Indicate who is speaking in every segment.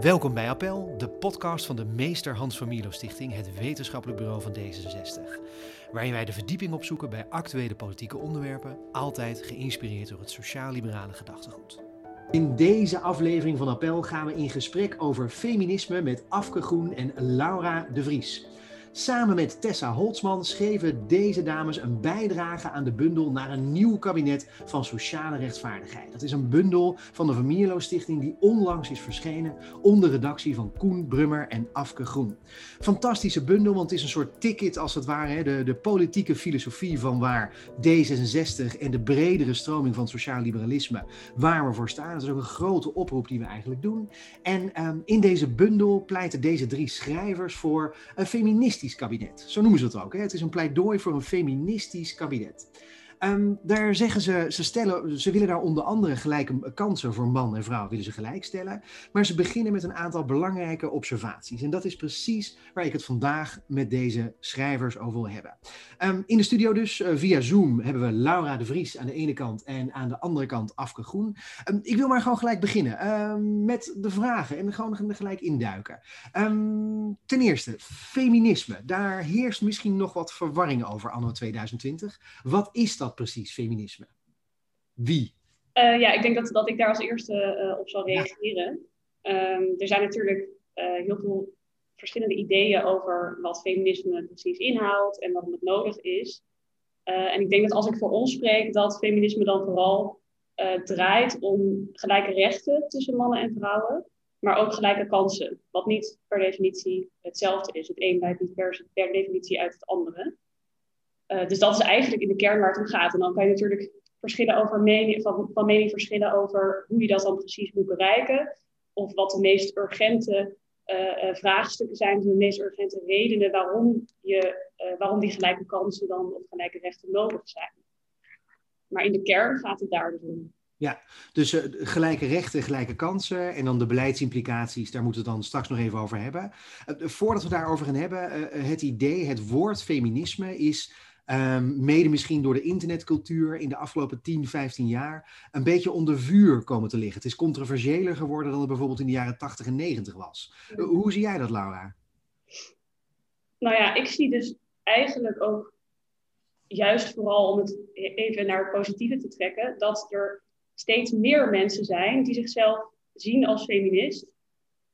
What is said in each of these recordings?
Speaker 1: Welkom bij Appel, de podcast van de Meester Hans van Stichting, het wetenschappelijk bureau van D66. Waarin wij de verdieping opzoeken bij actuele politieke onderwerpen, altijd geïnspireerd door het sociaal-liberale gedachtegoed. In deze aflevering van Appel gaan we in gesprek over feminisme met Afke Groen en Laura de Vries. Samen met Tessa Holtzman schreven deze dames een bijdrage aan de bundel naar een nieuw kabinet van sociale rechtvaardigheid. Dat is een bundel van de Vermierlo Stichting die onlangs is verschenen onder redactie van Koen Brummer en Afke Groen. Fantastische bundel, want het is een soort ticket als het ware, de, de politieke filosofie van waar D66 en de bredere stroming van sociaal liberalisme, waar we voor staan. Dat is ook een grote oproep die we eigenlijk doen. En um, in deze bundel pleiten deze drie schrijvers voor een feministisch kabinet. Zo noemen ze het ook. Hè? Het is een pleidooi voor een feministisch kabinet. Ehm, daar zeggen ze, ze, stellen, ze willen daar onder andere gelijke kansen voor man en vrouw willen ze gelijkstellen. Maar ze beginnen met een aantal belangrijke observaties. En dat is precies waar ik het vandaag met deze schrijvers over wil hebben. Ehm, in de studio dus, uh, via Zoom, hebben we Laura de Vries aan de ene kant en aan de andere kant Afke Groen. Um, ik wil maar gewoon gelijk beginnen met de vragen en gewoon gelijk induiken. ten eerste, feminisme. Daar heerst misschien nog wat verwarring over anno 2020. Wat is dat? Precies, feminisme? Wie?
Speaker 2: Uh, ja, ik denk dat, dat ik daar als eerste uh, op zal reageren. Ja. Um, er zijn natuurlijk uh, heel veel verschillende ideeën over wat feminisme precies inhoudt en waarom het nodig is. en ik denk dat als ik voor ons spreek, dat feminisme dan vooral draait om gelijke rechten tussen mannen en vrouwen, maar ook gelijke kansen. Wat niet per definitie hetzelfde is. Het een leidt niet per, per definitie uit het andere. Uh, dus dat is eigenlijk in de kern waar het om gaat. En dan kan je natuurlijk verschillen over mening, van, van mening verschillen over hoe je dat dan precies moet bereiken. Of wat de meest urgente uh, uh, vraagstukken zijn, de meest urgente redenen waarom, je, waarom die gelijke kansen dan of gelijke rechten nodig zijn. Maar in de kern gaat het daar dus om.
Speaker 1: Ja, dus gelijke rechten, gelijke kansen en dan de beleidsimplicaties, daar moeten we het dan straks nog even over hebben. Voordat we daarover gaan hebben, het idee, het woord feminisme is Um, mede misschien door de internetcultuur in de afgelopen 10, 15 jaar een beetje onder vuur komen te liggen. Het is controversiëler geworden dan het bijvoorbeeld in de jaren 80 en 90 was. Uh, hoe zie jij dat, Laura?
Speaker 2: Nou ja, ik zie dus eigenlijk ook juist vooral om het even naar het positieve te trekken, dat er steeds meer mensen zijn die zichzelf zien als feminist,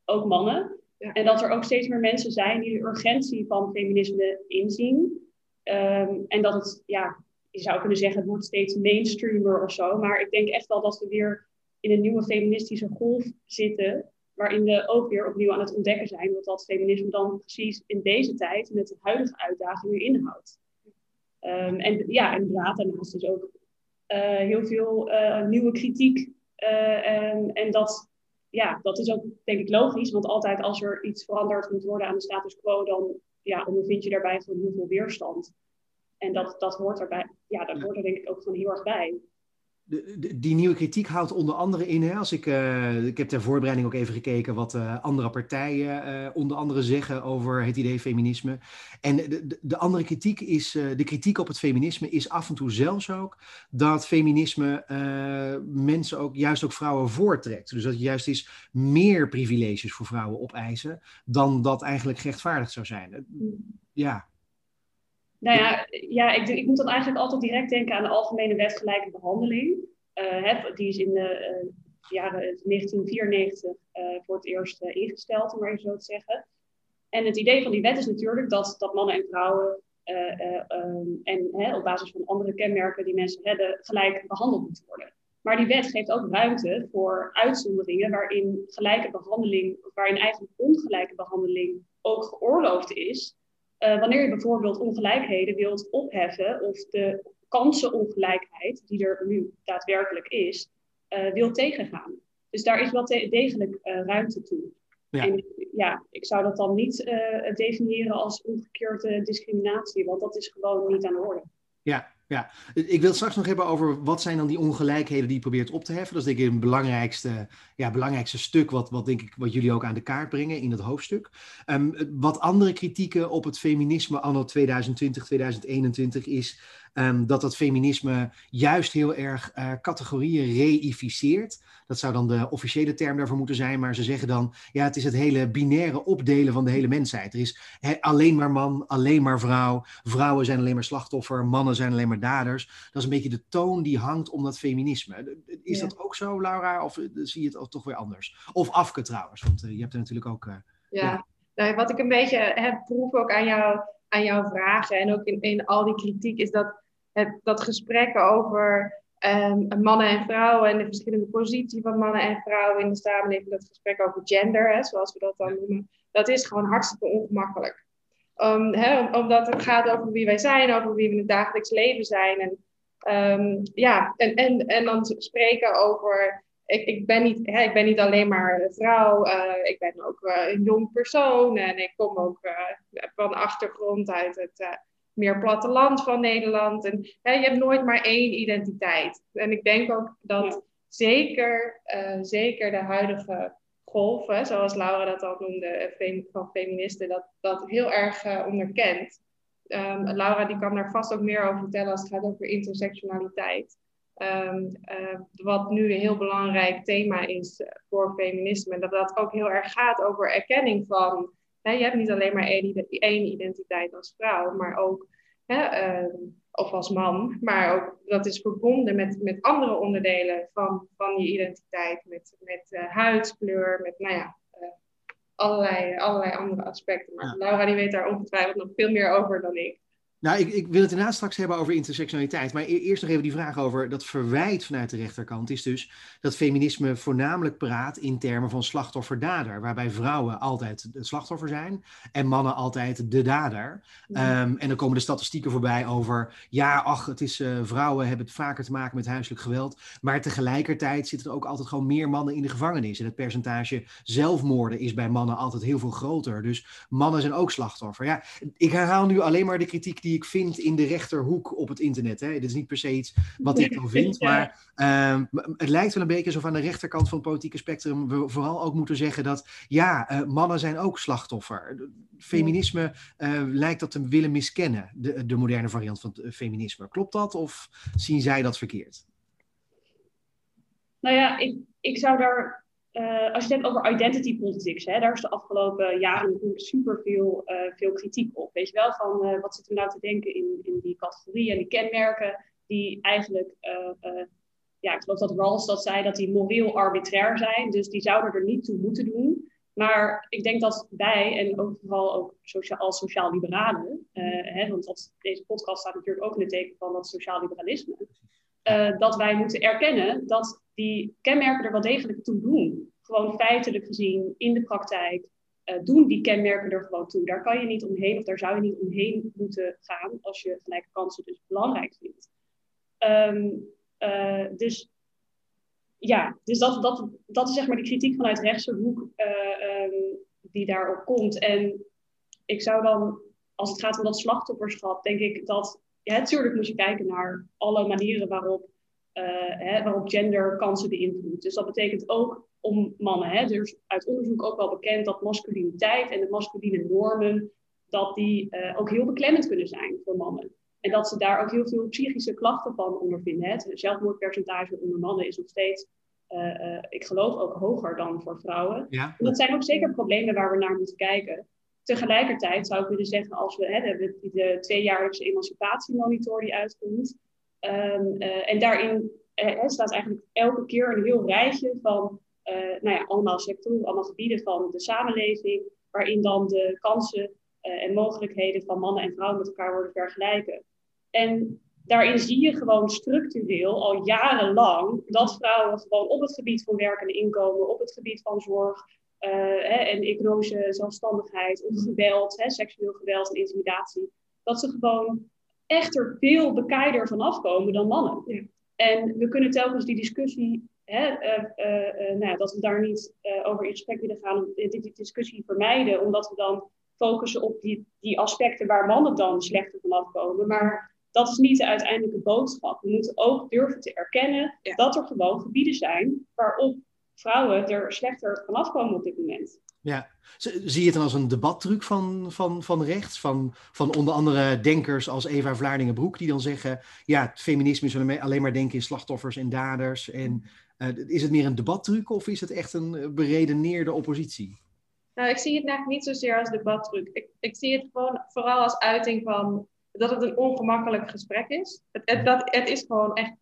Speaker 2: ook mannen. Ja. En dat er ook steeds meer mensen zijn die de urgentie van feminisme inzien. Um, en dat het, ja, je zou kunnen zeggen, het wordt steeds mainstreamer of zo. Maar ik denk echt wel dat we weer in een nieuwe feministische golf zitten. Waarin we ook weer opnieuw aan het ontdekken zijn wat dat feminisme dan precies in deze tijd met de huidige uitdagingen inhoudt. Um, en ja, inderdaad, daarnaast is ook uh, heel veel uh, nieuwe kritiek. Uh, en, en dat, ja, dat is ook denk ik logisch, want altijd als er iets veranderd moet worden aan de status quo, dan ja, ondervind je daarbij gewoon heel veel weerstand. En dat, dat hoort erbij, ja, dat hoort er denk ik ook gewoon heel erg bij.
Speaker 1: De, die nieuwe kritiek houdt onder andere in, hè, als ik, uh, ik heb ter voorbereiding ook even gekeken wat uh, andere partijen uh, onder andere zeggen over het idee feminisme. En de, de, de andere kritiek is, de kritiek op het feminisme is af en toe zelfs ook dat feminisme mensen ook, juist ook vrouwen voortrekt. Dus dat juist is meer privileges voor vrouwen opeisen dan dat eigenlijk gerechtvaardigd zou zijn. Ja,
Speaker 2: nou ja, ja ik, ik, moet dan eigenlijk altijd direct denken aan de Algemene Wet Gelijke Behandeling. Uh, die is in de uh, jaren 1994 uh, voor het eerst ingesteld, om maar even zo te zeggen. En het idee van die wet is natuurlijk dat, dat mannen en vrouwen um, en op basis van andere kenmerken die mensen hebben, gelijk behandeld moeten worden. Maar die wet geeft ook ruimte voor uitzonderingen waarin gelijke behandeling, of waarin eigenlijk ongelijke behandeling ook geoorloofd is. Uh, wanneer je bijvoorbeeld ongelijkheden wilt opheffen of de kansenongelijkheid, die er nu daadwerkelijk is, uh, wil tegengaan. Dus daar is wel degelijk uh, ruimte toe. Ja. En ja, ik zou dat dan niet definiëren als omgekeerde discriminatie, want dat is gewoon niet aan de orde.
Speaker 1: Ja, ja, ik wil het straks nog hebben over wat zijn dan die ongelijkheden die je probeert op te heffen. Dat is denk ik het belangrijkste, ja, belangrijkste stuk wat, wat, denk ik, wat jullie ook aan de kaart brengen in het hoofdstuk. Um, wat andere kritieken op het feminisme anno 2020, 2021 is ehm, dat dat feminisme juist heel erg uh, categorieën reificeert. Dat zou dan de officiële term daarvoor moeten zijn, maar ze zeggen dan, ja, het is het hele binaire opdelen van de hele mensheid. Er is alleen maar man, alleen maar vrouw, vrouwen zijn alleen maar slachtoffer, mannen zijn alleen maar daders. Dat is een beetje de toon die hangt om dat feminisme. Is dat ook zo, Laura, of zie je het toch weer anders? Of Afke trouwens, want je hebt er natuurlijk ook...
Speaker 3: ja. Nou, wat ik een beetje heb proef ook aan, jou, aan jouw vragen en ook in, in al die kritiek, is dat, het, dat gesprekken over um, mannen en vrouwen en de verschillende positie van mannen en vrouwen in de samenleving, dat gesprek over gender, hè, zoals we dat dan noemen, dat is gewoon hartstikke ongemakkelijk. Um, hè, omdat het gaat over wie wij zijn, over wie we in het dagelijks leven zijn. En, um, ja, en, en, en dan spreken over ik, ik, ben niet, hè, ik ben niet alleen maar vrouw, uh, ik ben ook uh, een jong persoon en ik kom ook uh, van achtergrond uit het meer platteland van Nederland. En hè, je hebt nooit maar één identiteit. En ik denk ook dat zeker, zeker de huidige golven, zoals Laura dat al noemde, van feministen, dat, dat heel erg onderkent. Um, Laura die kan daar vast ook meer over vertellen als het gaat over intersectionaliteit. Um, uh, wat nu een heel belangrijk thema is eh, voor feminisme. En dat dat ook heel erg gaat over erkenning van. Hè, je hebt niet alleen maar één, één identiteit als vrouw, maar ook. Hè, uh, of als man, maar ook dat is verbonden met, met andere onderdelen van, van je identiteit. Met, met uh, huidskleur, met nou ja, allerlei, allerlei andere aspecten. Maar Laura die weet daar ongetwijfeld nog veel meer over dan ik.
Speaker 1: Nou, ik, ik, wil het inderdaad straks hebben over intersectionaliteit. Maar e-, eerst nog even die vraag over dat verwijt vanuit de rechterkant. Is dus dat feminisme voornamelijk praat in termen van slachtoffer-dader. Waarbij vrouwen altijd het slachtoffer zijn en mannen altijd de dader. Um, en dan komen de statistieken voorbij over. Ja, ach, het is, uh, vrouwen hebben het vaker te maken met huiselijk geweld. Maar tegelijkertijd zitten er ook altijd gewoon meer mannen in de gevangenis. En het percentage zelfmoorden is bij mannen altijd heel veel groter. Dus mannen zijn ook slachtoffer. Ja, ik herhaal nu alleen maar de kritiek die ik vind in de rechterhoek op het internet. Hè. Dit is niet per se iets wat ik dan vind, maar uh, het lijkt wel een beetje alsof aan de rechterkant van het politieke spectrum we vooral ook moeten zeggen dat ja, uh, mannen zijn ook slachtoffer. Feminisme uh, lijkt dat te willen miskennen, de, de moderne variant van het feminisme. Klopt dat of zien zij dat verkeerd?
Speaker 2: Nou ja, ik, ik zou daar uh, als je het hebt over identity politics, hè, daar is de afgelopen jaren natuurlijk super veel, uh, veel kritiek op. Weet je wel, van uh, wat zitten we nou te denken in, in die categorieën en die kenmerken die eigenlijk, ja, ik geloof dat Rawls dat zei, dat die moreel arbitrair zijn. Dus die zouden er niet toe moeten doen. Maar ik denk dat wij, en ook vooral ook sociaal, als sociaal-liberalen, hè, want dat, deze podcast staat natuurlijk ook in het teken van dat sociaal-liberalisme, dat wij moeten erkennen dat die kenmerken er wel degelijk toe doen. Gewoon feitelijk gezien in de praktijk uh, doen die kenmerken er gewoon toe. Daar kan je niet omheen of daar zou je niet omheen moeten gaan als je gelijke kansen dus belangrijk vindt. Um, uh, dus ja, dus dat, dat, dat is zeg maar de kritiek vanuit rechtse hoek uh, um, die daarop komt. En ik zou dan, als het gaat om dat slachtofferschap, denk ik dat, ja, natuurlijk moet je kijken naar alle manieren waarop hè, waarop gender kansen beïnvloedt. Dus dat betekent ook om mannen. Hè, er is uit onderzoek ook wel bekend dat masculiniteit en de masculine normen, dat die uh, ook heel beklemmend kunnen zijn voor mannen. En dat ze daar ook heel veel psychische klachten van ondervinden. Het zelfmoordpercentage onder mannen is nog steeds, uh, ik geloof, ook hoger dan voor vrouwen. Ja. En dat zijn ook zeker problemen waar we naar moeten kijken. Tegelijkertijd zou ik willen zeggen, als we hè, de, de tweejaarlijkse emancipatiemonitor die uitkomt, Um, uh, en daarin uh, staat eigenlijk elke keer een heel rijtje van uh, nou ja, allemaal sectoren, allemaal gebieden van de samenleving, waarin dan de kansen en mogelijkheden van mannen en vrouwen met elkaar worden vergelijken. En daarin zie je gewoon structureel al jarenlang dat vrouwen gewoon op het gebied van werk en inkomen, op het gebied van zorg hè, en economische zelfstandigheid, of geweld, hè, seksueel geweld en intimidatie, dat ze gewoon echt er veel bekijder van afkomen dan mannen. Ja. En we kunnen telkens die discussie, hè, uh, uh, nou, dat we daar niet over in gesprek willen gaan, die, die, discussie vermijden, omdat we dan focussen op die, die aspecten waar mannen dan slechter van afkomen. Maar dat is niet de uiteindelijke boodschap. We moeten ook durven te erkennen dat er gewoon gebieden zijn waarop vrouwen er slechter van afkomen op dit moment.
Speaker 1: Ja, zie je het dan als een debattruc van, van, van rechts? Van, van onder andere denkers als Eva Vlaardingen-Broek, die dan zeggen: ja, het feminisme is alleen maar denken in slachtoffers en daders. En uh, is het meer een debattruc of is het echt een beredeneerde oppositie?
Speaker 3: Nou, ik zie het eigenlijk niet zozeer als debattruc. Ik, ik zie het gewoon vooral als uiting van dat het een ongemakkelijk gesprek is. Het, dat, het is gewoon echt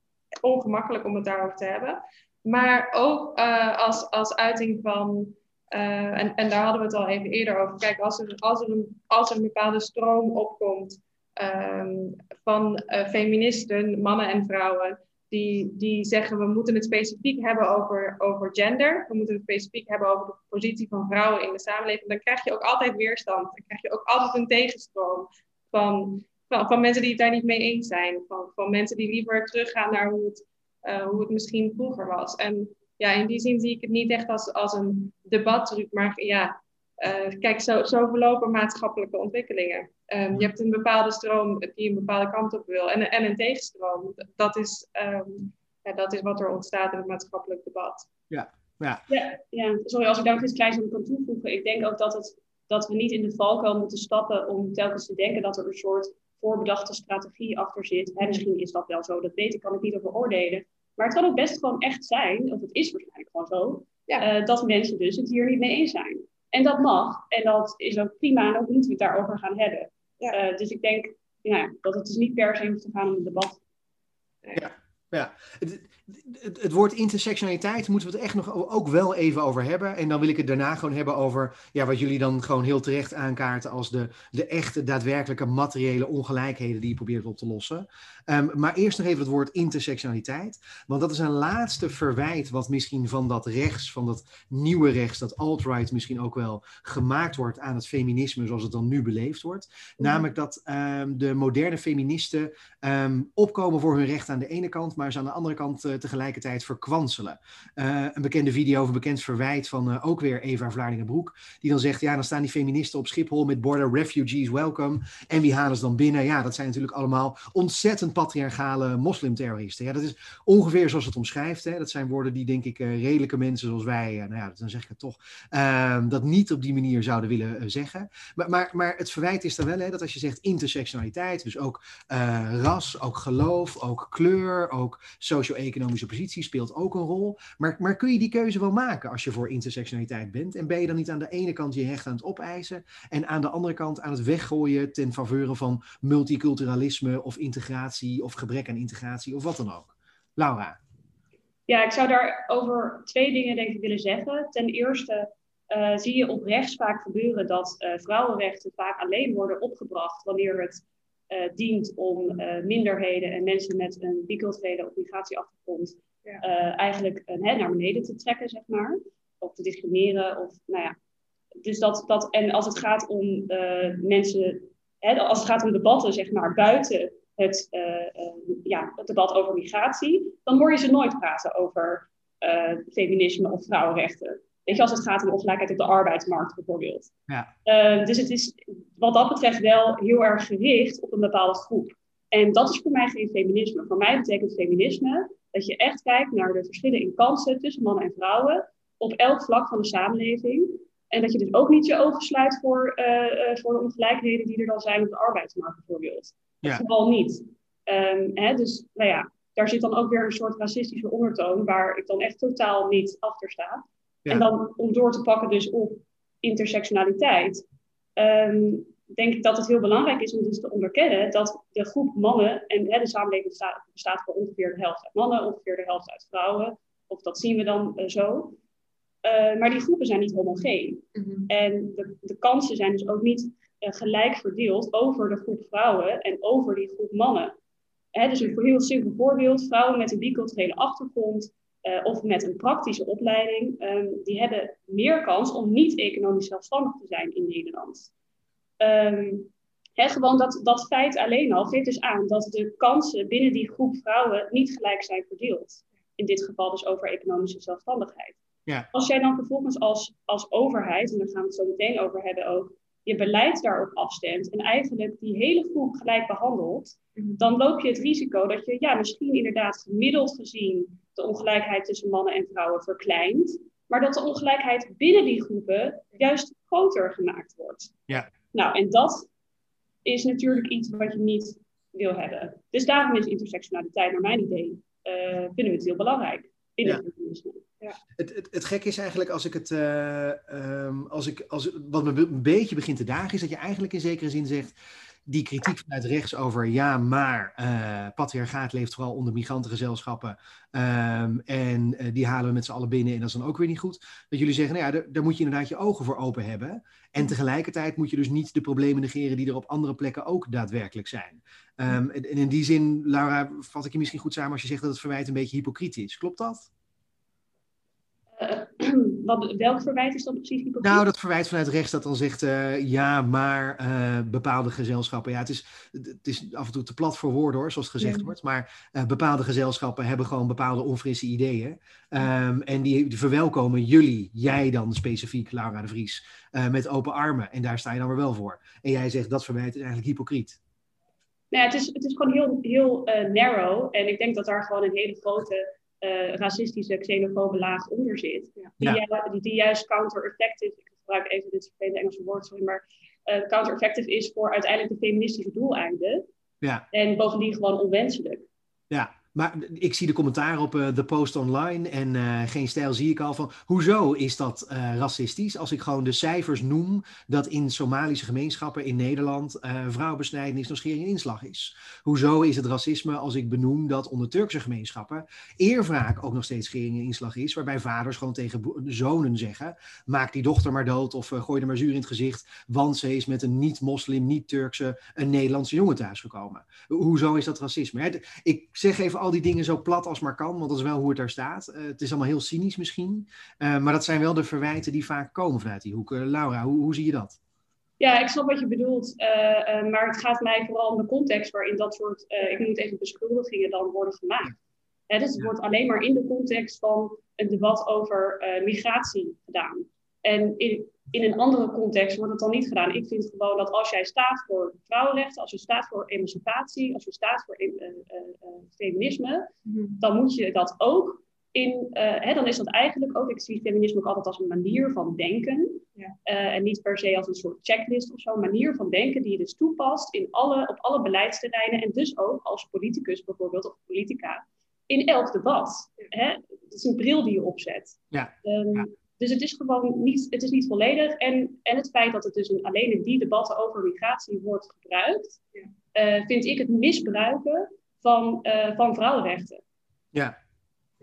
Speaker 3: ongemakkelijk om het daarover te hebben. Maar ook uh, als, als uiting van uh, en, en daar hadden we het al even eerder over. Kijk, als er, als er, een, als er een bepaalde stroom opkomt um, van uh, feministen, mannen en vrouwen, die, die zeggen we moeten het specifiek hebben over, over gender, we moeten het specifiek hebben over de positie van vrouwen in de samenleving, dan krijg je ook altijd weerstand. Dan krijg je ook altijd een tegenstroom van, van, van mensen die het daar niet mee eens zijn, van, van mensen die liever teruggaan naar hoe het, uh, hoe het misschien vroeger was. En ja, in die zin zie ik het niet echt als, als een debattruc, maar ja, uh, kijk, zo, zo verlopen maatschappelijke ontwikkelingen. Um, je hebt een bepaalde stroom die een bepaalde kant op wil en, en een tegenstroom. Dat is, um, ja, dat is wat er ontstaat in het maatschappelijk debat.
Speaker 1: Ja, ja.
Speaker 2: ja, ja. sorry als ik daar nog iets kleins aan kan toevoegen. Ik denk ook dat, het, dat we niet in de valkuil moeten stappen om telkens te denken dat er een soort voorbedachte strategie achter zit. Hè, misschien is dat wel zo, dat weet ik, kan ik niet over oordelen. Maar het kan ook best gewoon echt zijn, of het is waarschijnlijk gewoon zo, ja. uh, dat mensen dus het hier niet mee eens zijn. En dat mag, en dat is ook prima, en ook moeten we het daarover gaan hebben. Ja. Uh, dus ik denk ja, dat het dus niet per se hoeft te gaan om een debat.
Speaker 1: Ja. Ja, het, het, woord intersectionaliteit moeten we het echt nog ook wel even over hebben. En dan wil ik het daarna gewoon hebben over ja, wat jullie dan gewoon heel terecht aankaarten als de, de echte, daadwerkelijke materiële ongelijkheden die je probeert op te lossen. Um, maar eerst nog even het woord intersectionaliteit. Want dat is een laatste verwijt wat misschien van dat rechts, van dat nieuwe rechts, dat alt-right misschien ook wel gemaakt wordt aan het feminisme zoals het dan nu beleefd wordt. Namelijk dat um, de moderne feministen um, opkomen voor hun recht aan de ene kant, maar ze aan de andere kant uh, tegelijkertijd verkwanselen. Uh, een bekende video of een bekend verwijt van uh, ook weer Eva Vlaardingen-Broek, die dan zegt, ja, dan staan die feministen op Schiphol met borden refugees welcome. En wie halen ze dan binnen? Ja, dat zijn natuurlijk allemaal ontzettend patriarchale moslimterroristen. Ja, dat is ongeveer zoals het omschrijft. Hè. Dat zijn woorden die, denk ik, redelijke mensen zoals wij, nou ja, dan zeg ik het toch, ehm, dat niet op die manier zouden willen zeggen. Maar, maar, maar het verwijt is dan wel, hè, dat als je zegt intersectionaliteit, dus ook ras, ook geloof, ook kleur, ook socio-economische positie speelt ook een rol. Maar, maar kun je die keuze wel maken als je voor intersectionaliteit bent? En ben je dan niet aan de ene kant je recht aan het opeisen en aan de andere kant aan het weggooien ten faveur van multiculturalisme of integratie of gebrek aan integratie of wat dan ook? Laura.
Speaker 2: Ja, ik zou daarover twee dingen denk willen zeggen. Ten eerste uh, zie je op rechts vaak gebeuren dat uh, vrouwenrechten vaak alleen worden opgebracht wanneer het dient om uh, minderheden en mensen met een biculturele of migratieachtergrond ja. uh, eigenlijk hè, naar beneden te trekken, zeg maar. Of te discrimineren. Of, nou ja. Dus dat, dat, en als het gaat om mensen, hè, als het gaat om debatten, zeg maar, buiten het, ja, het debat over migratie, dan hoor je ze nooit praten over feminisme of vrouwenrechten. Weet je, als het gaat om ongelijkheid op de arbeidsmarkt bijvoorbeeld. Ja. Uh, dus het is wat dat betreft wel heel erg gericht op een bepaalde groep. En dat is voor mij geen feminisme. Voor mij betekent feminisme dat je echt kijkt naar de verschillen in kansen tussen mannen en vrouwen op elk vlak van de samenleving. En dat je dus ook niet je ogen sluit voor, uh, uh, voor de ongelijkheden die er dan zijn op de arbeidsmarkt bijvoorbeeld. Ja. Vooral niet. Um, hè, dus nou ja, daar zit dan ook weer een soort racistische ondertoon waar ik dan echt totaal niet achter sta. En dan om door te pakken dus op intersectionaliteit, um, denk ik dat het heel belangrijk is om dus te onderkennen dat de groep mannen, en hè, de samenleving bestaat, bestaat voor ongeveer de helft uit mannen, ongeveer de helft uit vrouwen, of dat zien we dan uh, zo. Uh, maar die groepen zijn niet homogeen. Mm -hmm. En de, de, kansen zijn dus ook niet uh, gelijk verdeeld over de groep vrouwen en over die groep mannen. Hè, dus een heel simpel voorbeeld: vrouwen met een biculturele achtergrond uh, of met een praktische opleiding, um, die hebben meer kans om niet economisch zelfstandig te zijn in Nederland. Um, hè, gewoon dat, dat feit alleen al geeft dus aan dat de kansen binnen die groep vrouwen niet gelijk zijn verdeeld. In dit geval dus over economische zelfstandigheid. Ja. Als jij dan vervolgens als, als overheid, en daar gaan we het zo meteen over hebben ook, je beleid daarop afstemt en eigenlijk die hele groep gelijk behandelt, mhm. dan loop je het risico dat je ja, misschien inderdaad gemiddeld gezien de ongelijkheid tussen mannen en vrouwen verkleint. maar dat de ongelijkheid binnen die groepen juist groter gemaakt wordt.
Speaker 1: Ja.
Speaker 2: Nou, en dat is natuurlijk iets wat je niet wil hebben. Dus daarom is intersectionaliteit, naar mijn idee, uh, vinden we het heel belangrijk in
Speaker 1: Ja.
Speaker 2: het feminisme. Ja.
Speaker 1: Het, het, het gekke is eigenlijk, als ik het, eh, ehm, als ik, als, wat me een beetje begint te dagen, is dat je eigenlijk in zekere zin zegt, die kritiek vanuit rechts over, ja, maar eh patriarchaat leeft vooral onder migrantengezelschappen ehm, en eh, die halen we met z'n allen binnen en dat is dan ook weer niet goed. Dat jullie zeggen, nou ja, daar, daar moet je inderdaad je ogen voor open hebben. En tegelijkertijd moet je dus niet de problemen negeren die er op andere plekken ook daadwerkelijk zijn. Ehm, en, en in die zin, Laura, vat ik je misschien goed samen als je zegt dat het verwijt een beetje hypocriet is. Klopt dat?
Speaker 2: Eh, wat, welk verwijt is dan precies hypocriet?
Speaker 1: Nou, dat verwijt vanuit rechts dat dan zegt, eh, ja, maar eh, bepaalde gezelschappen, ja, het is, het is af en toe te plat voor woorden hoor, zoals het gezegd
Speaker 3: Ja.
Speaker 1: wordt, maar bepaalde gezelschappen hebben gewoon bepaalde onfrisse ideeën. Ehm, en die, die verwelkomen jullie, jij dan specifiek, Laura de Vries, met open armen. En daar sta je dan weer wel voor. En jij zegt, dat verwijt is eigenlijk hypocriet.
Speaker 2: Nou ja, het, is, het is gewoon heel, heel narrow. En ik denk dat daar gewoon een hele grote eh, racistische, xenofobe laag onder zit. Die,
Speaker 1: Ja.
Speaker 2: die, die juist counter-effective, ik gebruik even dit vervelende Engelse woord, sorry, maar eh, counter-effective is voor uiteindelijk de feministische doeleinden.
Speaker 1: Ja.
Speaker 2: En bovendien gewoon onwenselijk.
Speaker 1: Ja, maar ik zie de commentaar op eh, de post online en eh, geen stijl zie ik al van hoezo is dat eh, racistisch als ik gewoon de cijfers noem dat in Somalische gemeenschappen in Nederland eh vrouwenbesnijdenis nog schering en inslag is. Hoezo is het racisme als ik benoem dat onder Turkse gemeenschappen eerwraak ook nog steeds schering en inslag is, waarbij vaders gewoon tegen zonen zeggen maak die dochter maar dood of eh, gooi er maar zuur in het gezicht, want ze is met een niet-moslim, niet-Turkse, een Nederlandse jongen thuisgekomen. Hoezo is dat racisme? Hè, Ik zeg even al die dingen zo plat als maar kan, want dat is wel hoe het daar staat. Eh, het is allemaal heel cynisch misschien, eh, maar dat zijn wel de verwijten die vaak komen vanuit die hoek. Eh, Laura, hoe, hoe zie je dat?
Speaker 2: Ja, ik snap wat je bedoelt. maar het gaat mij vooral om de context waarin dat soort, ik noem het even beschuldigingen dan worden gemaakt. Hè, dus het
Speaker 1: Ja.
Speaker 2: wordt alleen maar in de context van een debat over migratie gedaan. En in, in een andere context wordt het dan niet gedaan. Ik vind gewoon dat als jij staat voor vrouwenrechten, als je staat voor emancipatie, als je staat voor eh, eh, eh, feminisme, dan moet je dat ook in, eh, hè, dan is dat eigenlijk ook, ik zie feminisme ook altijd als een manier van denken.
Speaker 3: Ja.
Speaker 2: En niet per se als een soort checklist of zo, een manier van denken die je dus toepast in alle, op alle beleidsterreinen en dus ook als politicus bijvoorbeeld of politica in elk debat. Hè? Het is een bril die je opzet.
Speaker 1: Ja.
Speaker 2: Ehm,
Speaker 1: Ja.
Speaker 2: Dus het is gewoon niet, het is niet volledig. En, en het feit dat het dus een, alleen in die debatten over migratie wordt gebruikt,
Speaker 3: Ja.
Speaker 2: eh, vind ik het misbruiken van, eh, van vrouwenrechten.
Speaker 1: Ja,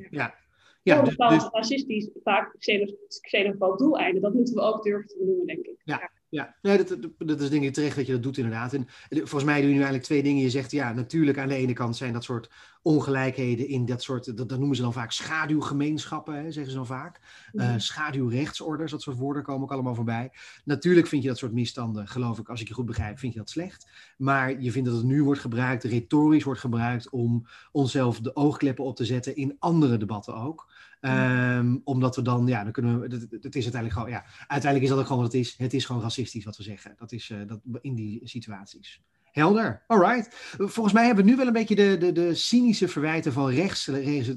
Speaker 3: Ja.
Speaker 1: ja.
Speaker 2: Een
Speaker 1: dus,
Speaker 2: bepaald
Speaker 1: dus-
Speaker 2: racistisch, vaak xeno- xenofoob doeleinden. Dat moeten we ook durven te benoemen, denk ik.
Speaker 1: Ja, nee, dat, dat, dat is denk ik terecht dat je dat doet inderdaad. En eh, volgens mij doe je nu eigenlijk twee dingen. Je zegt, ja, natuurlijk aan de ene kant zijn dat soort ongelijkheden in dat soort, dat, dat noemen ze dan vaak schaduwgemeenschappen, hè, zeggen ze dan vaak. Eh, schaduwrechtsorders, dat soort woorden komen ook allemaal voorbij. Natuurlijk vind je dat soort misstanden, geloof ik, als ik je goed begrijp, vind je dat slecht. Maar je vindt dat het nu wordt gebruikt, retorisch wordt gebruikt om onszelf de oogkleppen op te zetten in andere debatten ook. Ehm, omdat we dan, ja, dan kunnen we, het, het is uiteindelijk gewoon, ja, uiteindelijk is dat ook gewoon wat het is. Het is gewoon racistisch wat we zeggen. Dat is uh, dat, in die situaties. Helder, alright. Volgens mij hebben we nu wel een beetje de, de, de cynische verwijten van rechts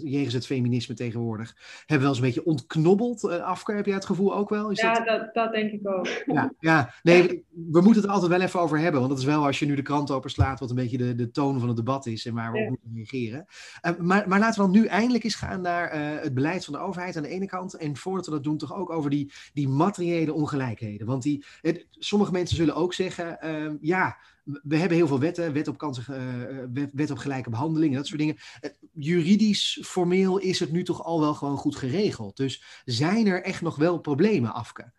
Speaker 1: jegens het feminisme tegenwoordig. Hebben we wel eens een beetje ontknobbeld. Uh, Afke, heb jij het gevoel ook wel?
Speaker 3: Is ja, dat... Dat, dat... denk ik ook.
Speaker 1: Ja, ja, nee, we moeten het altijd wel even over hebben. Want dat is wel als je nu de krant openslaat, wat een beetje de, de toon van het debat is en waar we ja. op moeten reageren. Uh, maar, maar laten we dan nu eindelijk eens gaan naar uh, het beleid van de overheid aan de ene kant. En voordat we dat doen, toch ook over die, die materiële ongelijkheden. Want die, het, sommige mensen zullen ook zeggen, uh, ja we hebben heel veel wetten, wet op, kansen, uh, wet, wet, op gelijke behandeling en dat soort dingen. Juridisch, formeel is het nu toch al wel gewoon goed geregeld. Dus zijn er echt nog wel problemen, Afke?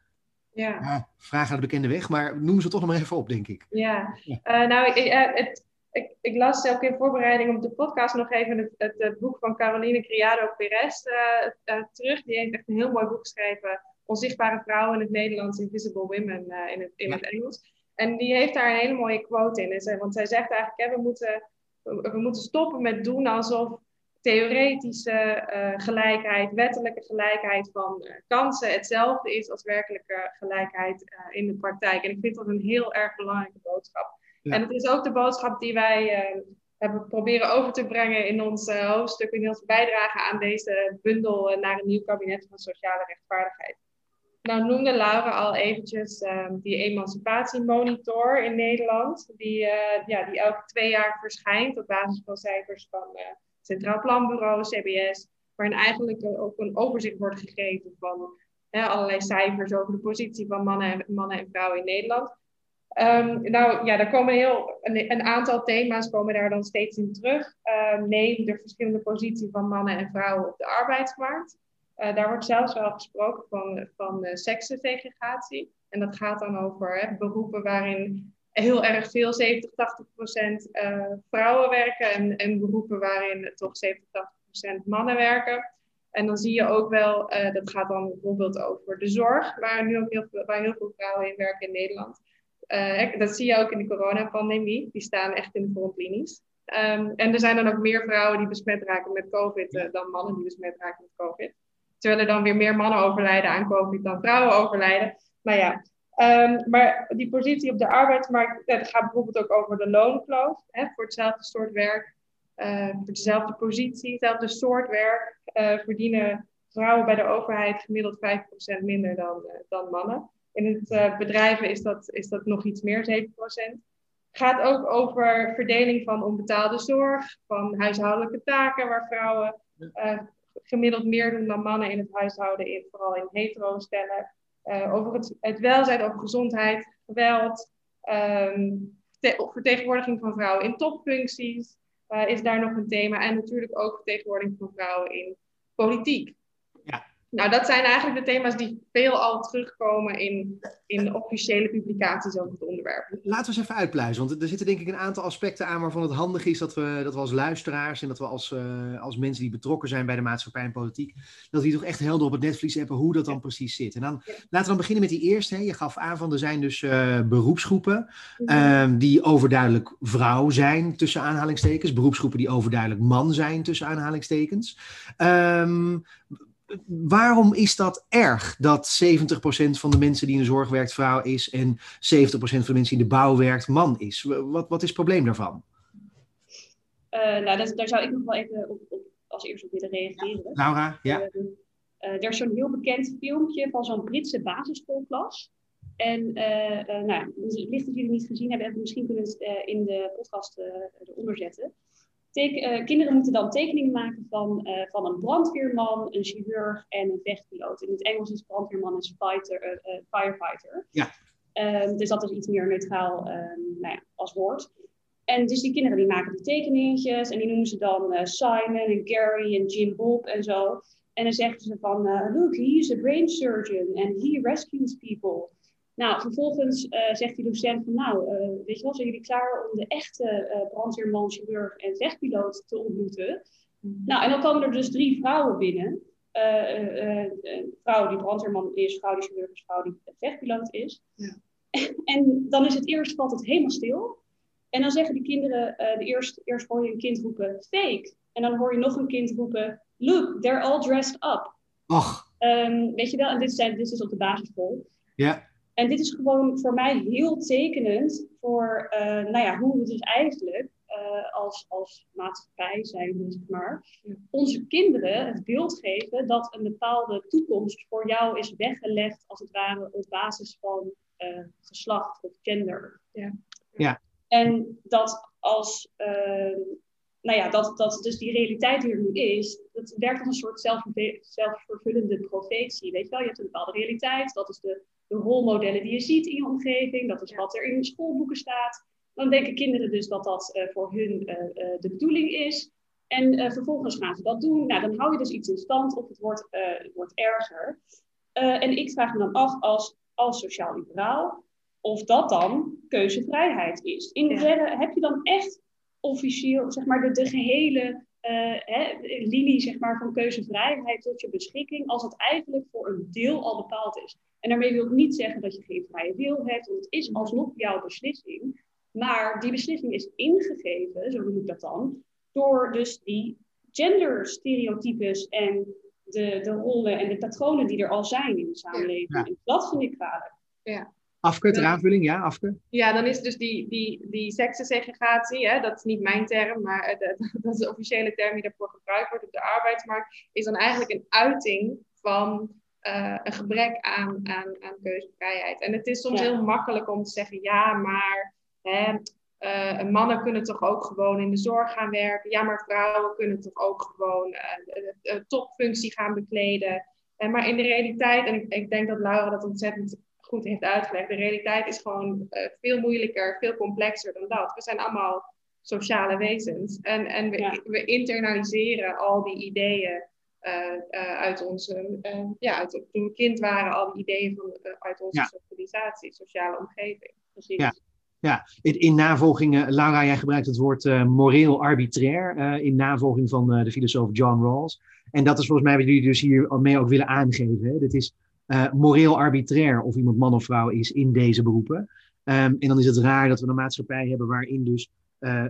Speaker 3: Ja.
Speaker 1: ja vraag naar de bekende weg, maar noem ze toch nog maar even op, denk ik.
Speaker 3: Ja, ja. Uh, nou, ik, het, ik, ik, las ook in voorbereiding op de podcast nog even het, het, het boek van Caroline Criado Perez uh, terug. Die heeft echt een heel mooi boek geschreven, Onzichtbare vrouwen in het Nederlands, Invisible Women in, het, in ja. het Engels. En die heeft daar een hele mooie quote in. Zij, want zij zegt eigenlijk, hè, we, moeten, we, we, moeten stoppen met doen alsof theoretische uh, gelijkheid, wettelijke gelijkheid van uh, kansen hetzelfde is als werkelijke gelijkheid uh, in de praktijk. En ik vind dat een heel erg belangrijke boodschap. Ja. En het is ook de boodschap die wij hebben proberen over te brengen in ons hoofdstuk, in onze bijdrage aan deze bundel naar een nieuw kabinet van sociale rechtvaardigheid. Nou noemde Laura al eventjes um, die emancipatiemonitor in Nederland, die, uh, ja, die elke twee jaar verschijnt op basis van cijfers van uh, Centraal Planbureau, CBS, waarin eigenlijk ook een overzicht wordt gegeven van allerlei cijfers over de positie van mannen en, mannen en vrouwen in Nederland. Um, nou ja, daar komen heel, een, aantal thema's komen daar dan steeds in terug. Um, neem de verschillende positie van mannen en vrouwen op de arbeidsmarkt. Uh, daar wordt zelfs wel gesproken van, van uh, seksensegregatie. En dat gaat dan over hè, beroepen waarin heel erg veel, 70, 80 procent uh, vrouwen werken. En, en beroepen waarin toch 70, 80 procent mannen werken. En dan zie je ook wel, dat gaat dan bijvoorbeeld over de zorg, waar nu ook heel veel, heel veel vrouwen in werken in Nederland. dat zie je ook in de coronapandemie. Die staan echt in de frontlinies. Um, en er zijn dan ook meer vrouwen die besmet raken met COVID dan mannen die besmet raken met COVID. Terwijl er dan weer meer mannen overlijden aan COVID dan vrouwen overlijden. Nou ja, um, maar die positie op de arbeidsmarkt, dat gaat bijvoorbeeld ook over de loonkloof. Hè, voor hetzelfde soort werk, uh, voor dezelfde positie, hetzelfde soort werk, uh, verdienen vrouwen bij de overheid gemiddeld 5% minder dan, uh, dan mannen. In het bedrijven is dat, is dat nog iets meer, 7%. Gaat ook over verdeling van onbetaalde zorg, van huishoudelijke taken waar vrouwen gemiddeld meer doen dan mannen in het huishouden, in, vooral in hetero stellen. Uh, over het, het, welzijn, over gezondheid, geweld, um, vertegenwoordiging van vrouwen in topfuncties uh, is daar nog een thema. En natuurlijk ook vertegenwoordiging van vrouwen in politiek. Nou, dat zijn eigenlijk de thema's die veelal terugkomen in, in officiële publicaties over het onderwerp.
Speaker 1: Laten we eens even uitpluizen, want er zitten denk ik een aantal aspecten aan waarvan het handig is dat we, dat we als luisteraars en dat we als, uh, als mensen die betrokken zijn bij de maatschappij en politiek, dat die toch echt helder op het netvlies hebben hoe dat dan precies zit. En dan laten we dan beginnen met die eerste. Hè. Je gaf aan van er zijn dus uh, beroepsgroepen uh, die overduidelijk vrouw zijn, tussen aanhalingstekens. Beroepsgroepen die overduidelijk man zijn, tussen aanhalingstekens. Um, waarom is dat erg dat 70% van de mensen die in de zorg werkt vrouw is en 70% van de mensen die in de bouw werkt man is? Wat, wat is het probleem daarvan?
Speaker 2: Uh, nou, dat, daar zou ik nog wel even op, op, als eerste op willen reageren.
Speaker 1: Laura, ja. Uh,
Speaker 2: uh, er is zo'n heel bekend filmpje van zo'n Britse basisschoolklas. En nou, licht dat jullie niet gezien hebben, we misschien kunnen het in de podcast eronder zetten. Uh, kinderen moeten dan tekeningen maken van, uh, van een brandweerman, een chirurg en een vechtpiloot. In het Engels is brandweerman een fighter, uh, firefighter.
Speaker 1: Ja.
Speaker 2: Ehm, dus dat is iets meer neutraal um, nou ja, als woord. En dus die kinderen die maken die tekeningetjes en die noemen ze dan Simon en Gary en Jim Bob en zo. En dan zeggen ze van, look, he is a brain surgeon and he rescues people. Nou, vervolgens uh, zegt die docent van, nou, uh, weet je wel, zijn jullie klaar om de echte uh, brandweerman, chirurg en vechtpiloot te ontmoeten? Mm. Nou, en dan komen er dus drie vrouwen binnen. een vrouw die brandweerman is, vrouw die chirurg is, vrouw die vechtpiloot is. Ja. en dan is het eerst, valt het helemaal stil. En dan zeggen die kinderen, de eerst, eerst hoor je een kind roepen, fake. En dan hoor je nog een kind roepen, look, they're all dressed up.
Speaker 1: Ach.
Speaker 2: Um, weet je wel, en dit, zijn, dit is op de basisschool.
Speaker 1: Ja.
Speaker 2: En dit is gewoon voor mij heel tekenend voor uh, nou ja, hoe we dus eigenlijk uh, als, als maatschappij zijn, zeg maar, onze kinderen het beeld geven dat een bepaalde toekomst voor jou is weggelegd, als het ware, op basis van uh, geslacht of gender.
Speaker 1: Ja. ja.
Speaker 2: En dat als, nou ja, dat, dat dus die realiteit die er nu is, dat werkt als een soort zelfvervullende profetie. Weet je wel, je hebt een bepaalde realiteit, dat is de de rolmodellen die je ziet in je omgeving, dat is wat er in de schoolboeken staat. Dan denken kinderen dus dat dat uh, voor hun uh, uh, de bedoeling is. En vervolgens gaan ze dat doen. Nou, dan hou je dus iets in stand of het wordt, het wordt erger. en ik vraag me dan af als, als sociaal-liberaal of dat dan keuzevrijheid is. In hoeverre ja. heb je dan echt officieel zeg maar, de, de gehele hè, linie zeg maar, van keuzevrijheid tot je beschikking, als het eigenlijk voor een deel al bepaald is? En daarmee wil ik niet zeggen dat je geen vrije wil hebt, want het is alsnog jouw beslissing. Maar die beslissing is ingegeven, zo noem ik dat dan, door dus die genderstereotypes en de, de rollen en de patronen die er al zijn in de samenleving. En dat vind ik kwalijk.
Speaker 3: Ja.
Speaker 1: Afke, ter aanvulling, ja, Afke.
Speaker 3: Ja, dan is dus die, die, die seksensegregatie, hè, dat is niet mijn term, maar de, dat is de officiële term die daarvoor gebruikt wordt op de arbeidsmarkt, is dan eigenlijk een uiting van uh, een gebrek aan, aan, aan keuzevrijheid. En het is soms heel makkelijk om te zeggen, ja, maar hè, uh, mannen kunnen toch ook gewoon in de zorg gaan werken. Ja, maar vrouwen kunnen toch ook gewoon uh, topfunctie gaan bekleden. maar in de realiteit, en ik, ik, denk dat Laura dat ontzettend goed heeft uitgelegd, de realiteit is gewoon veel moeilijker, veel complexer dan dat. We zijn allemaal sociale wezens. En, en we, we internaliseren al die ideeën uit onze, ja, uit, toen we kind waren, al die ideeën van, uit onze socialisatie, sociale omgeving. Precies.
Speaker 1: Ja. Ja, in, in navolging, uh, Laura, jij gebruikt het woord uh, moreel arbitrair uh, in navolging van de filosoof John Rawls. En dat is volgens mij wat jullie dus hiermee ook willen aangeven. Hè? Dit is moreel arbitrair of iemand man of vrouw is in deze beroepen. Um, en dan is het raar dat we een maatschappij hebben waarin dus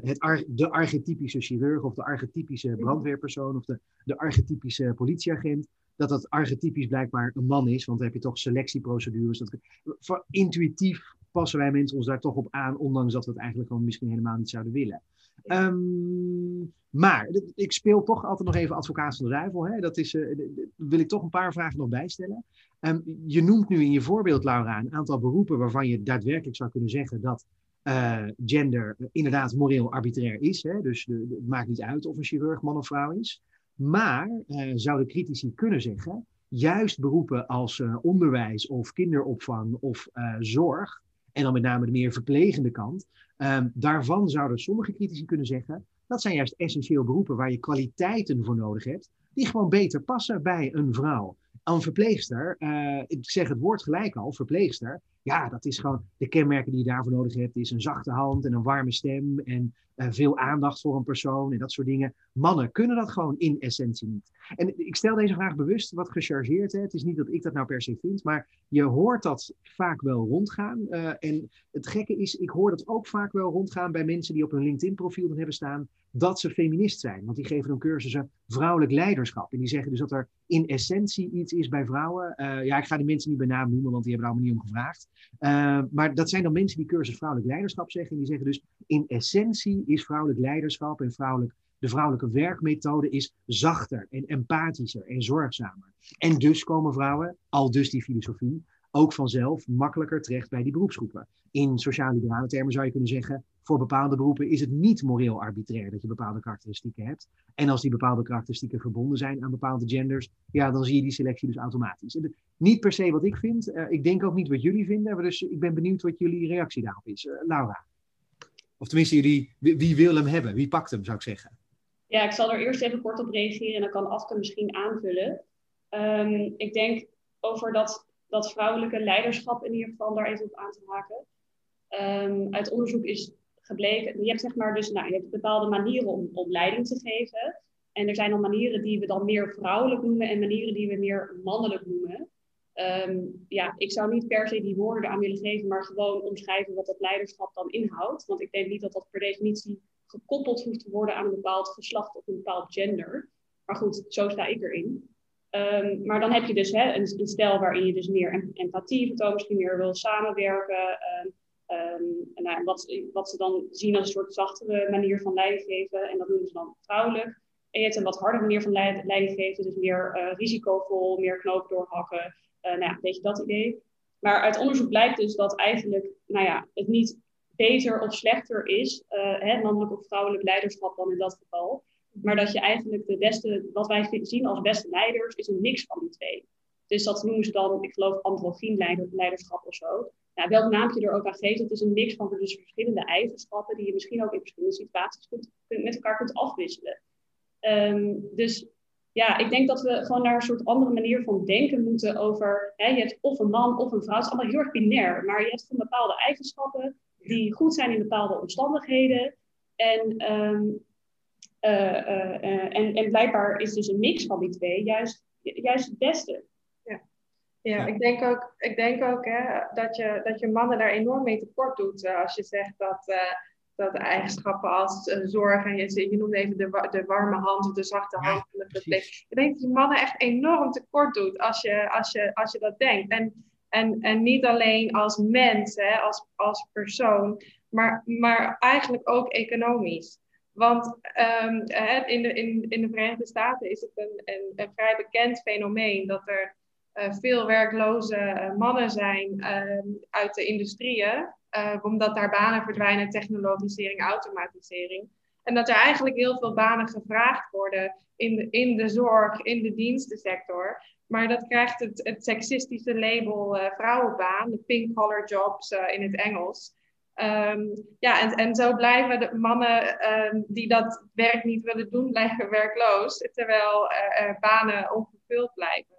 Speaker 1: het ar de archetypische chirurg of de archetypische brandweerpersoon of de, de archetypische politieagent dat dat archetypisch blijkbaar een man is, want dan heb je toch selectieprocedures. Dat, voor, intuïtief passen wij mensen ons daar toch op aan, ondanks dat we het eigenlijk gewoon misschien helemaal niet zouden willen. Um, maar ik speel toch altijd nog even advocaat van de duivel. Hè? Dat is, uh, wil ik toch een paar vragen nog bijstellen. Um, je noemt nu in je voorbeeld, Laura, een aantal beroepen waarvan je daadwerkelijk zou kunnen zeggen dat uh, gender inderdaad moreel arbitrair is. Hè? Dus het maakt niet uit of een chirurg man of vrouw is. Maar uh, zouden critici kunnen zeggen, juist beroepen als onderwijs of kinderopvang of zorg, en dan met name de meer verplegende kant. Um, daarvan zouden sommige critici kunnen zeggen, dat zijn juist essentieel beroepen waar je kwaliteiten voor nodig hebt, die gewoon beter passen bij een vrouw. Een verpleegster, uh, ik zeg het woord gelijk al, verpleegster, ja, dat is gewoon de kenmerken die je daarvoor nodig hebt, is een zachte hand en een warme stem en uh, veel aandacht voor een persoon en dat soort dingen. Mannen kunnen dat gewoon in essentie niet. En ik stel deze vraag bewust wat gechargeerd. Hè. Het is niet dat ik dat nou per se vind, maar je hoort dat vaak wel rondgaan. Uh, en het gekke is, ik hoor dat ook vaak wel rondgaan bij mensen die op hun LinkedIn-profiel dan hebben staan dat ze feminist zijn. Want die geven dan cursussen vrouwelijk leiderschap. En die zeggen dus dat er in essentie iets is bij vrouwen. Uh, ja, ik ga die mensen niet bij naam noemen, want die hebben er allemaal niet om gevraagd. Uh, maar dat zijn dan mensen die cursus vrouwelijk leiderschap zeggen. En die zeggen dus in essentie is vrouwelijk leiderschap en vrouwelijk, de vrouwelijke werkmethode is zachter en empathischer en zorgzamer. En dus komen vrouwen, al dus die filosofie, ook vanzelf makkelijker terecht bij die beroepsgroepen. In sociaal-liberale termen zou je kunnen zeggen, voor bepaalde beroepen is het niet moreel arbitrair dat je bepaalde karakteristieken hebt. En als die bepaalde karakteristieken verbonden zijn aan bepaalde genders, ja, dan zie je die selectie dus automatisch. En niet per se wat ik vind, uh, ik denk ook niet wat jullie vinden, maar dus ik ben benieuwd wat jullie reactie daarop is. Uh, Laura. Of tenminste, jullie, wie, wie, wil hem hebben? Wie pakt hem, zou ik zeggen?
Speaker 2: Ja, ik zal er eerst even kort op reageren en dan kan Afke misschien aanvullen. Um, ik denk over dat, dat vrouwelijke leiderschap in ieder geval daar even op aan te haken. Um, uit onderzoek is gebleken, je hebt zeg maar dus, nou, je hebt bepaalde manieren om, om leiding te geven. En er zijn dan manieren die we dan meer vrouwelijk noemen en manieren die we meer mannelijk noemen. Um, ja, ik zou niet per se die woorden aan willen geven, maar gewoon omschrijven wat dat leiderschap dan inhoudt. Want ik denk niet dat dat per definitie gekoppeld hoeft te worden aan een bepaald geslacht of een bepaald gender. Maar goed, zo sta ik erin. Um, maar dan heb je dus hè, een, een stijl waarin je dus meer empathie vertoont, misschien meer wil samenwerken. Um, um, en nou, wat, wat, ze dan zien als een soort zachtere manier van leiding geven. En dat noemen ze dan vrouwelijk. En je hebt een wat hardere manier van leiding geven, dus meer uh, risicovol, meer knopen doorhakken. Uh, nou een beetje dat idee. Maar uit onderzoek blijkt dus dat eigenlijk nou ja, het niet beter of slechter is, uh, hè, mannelijk of vrouwelijk leiderschap dan in dat geval. Maar dat je eigenlijk de beste, wat wij zien als beste leiders, is een mix van die twee. Dus dat noemen ze dan, ik geloof, androgyn leiderschap of zo. Nou, welk naampje er ook aan geeft, het is een mix van dus verschillende eigenschappen die je misschien ook in verschillende situaties kunt, met elkaar kunt afwisselen. Um, dus ja, ik denk dat we gewoon naar een soort andere manier van denken moeten over, hè, je hebt of een man of een vrouw, het is allemaal heel erg binair, maar je hebt van bepaalde eigenschappen die goed zijn in bepaalde omstandigheden. En, um, uh, uh, uh, en, en blijkbaar is dus een mix van die twee juist, juist het beste.
Speaker 3: Ja, ja, Ik denk ook, ik denk ook hè, dat, je, dat je mannen daar enorm mee tekort doet als je zegt dat dat eigenschappen als uh, zorg en je, je noemde even de, de warme hand of de zachte hand. Ja, ik denk dat je mannen echt enorm tekort doet als je, als je, als je dat denkt. En En, en niet alleen als mens, hè, als, als persoon, maar, maar eigenlijk ook economisch. Want um, in, de, in, in de Verenigde Staten is het een, een, vrij bekend fenomeen dat er uh, veel werkloze uh, mannen zijn uh, uit de industrieën, omdat daar banen verdwijnen, technologisering, automatisering. En dat er eigenlijk heel veel banen gevraagd worden in in de zorg, in de dienstensector. Maar dat krijgt het, het seksistische label vrouwenbaan, de pink collar jobs in het Engels. Um, ja, en, en zo blijven de mannen um, die dat werk niet willen doen, blijven werkloos, terwijl banen onvervuld blijven.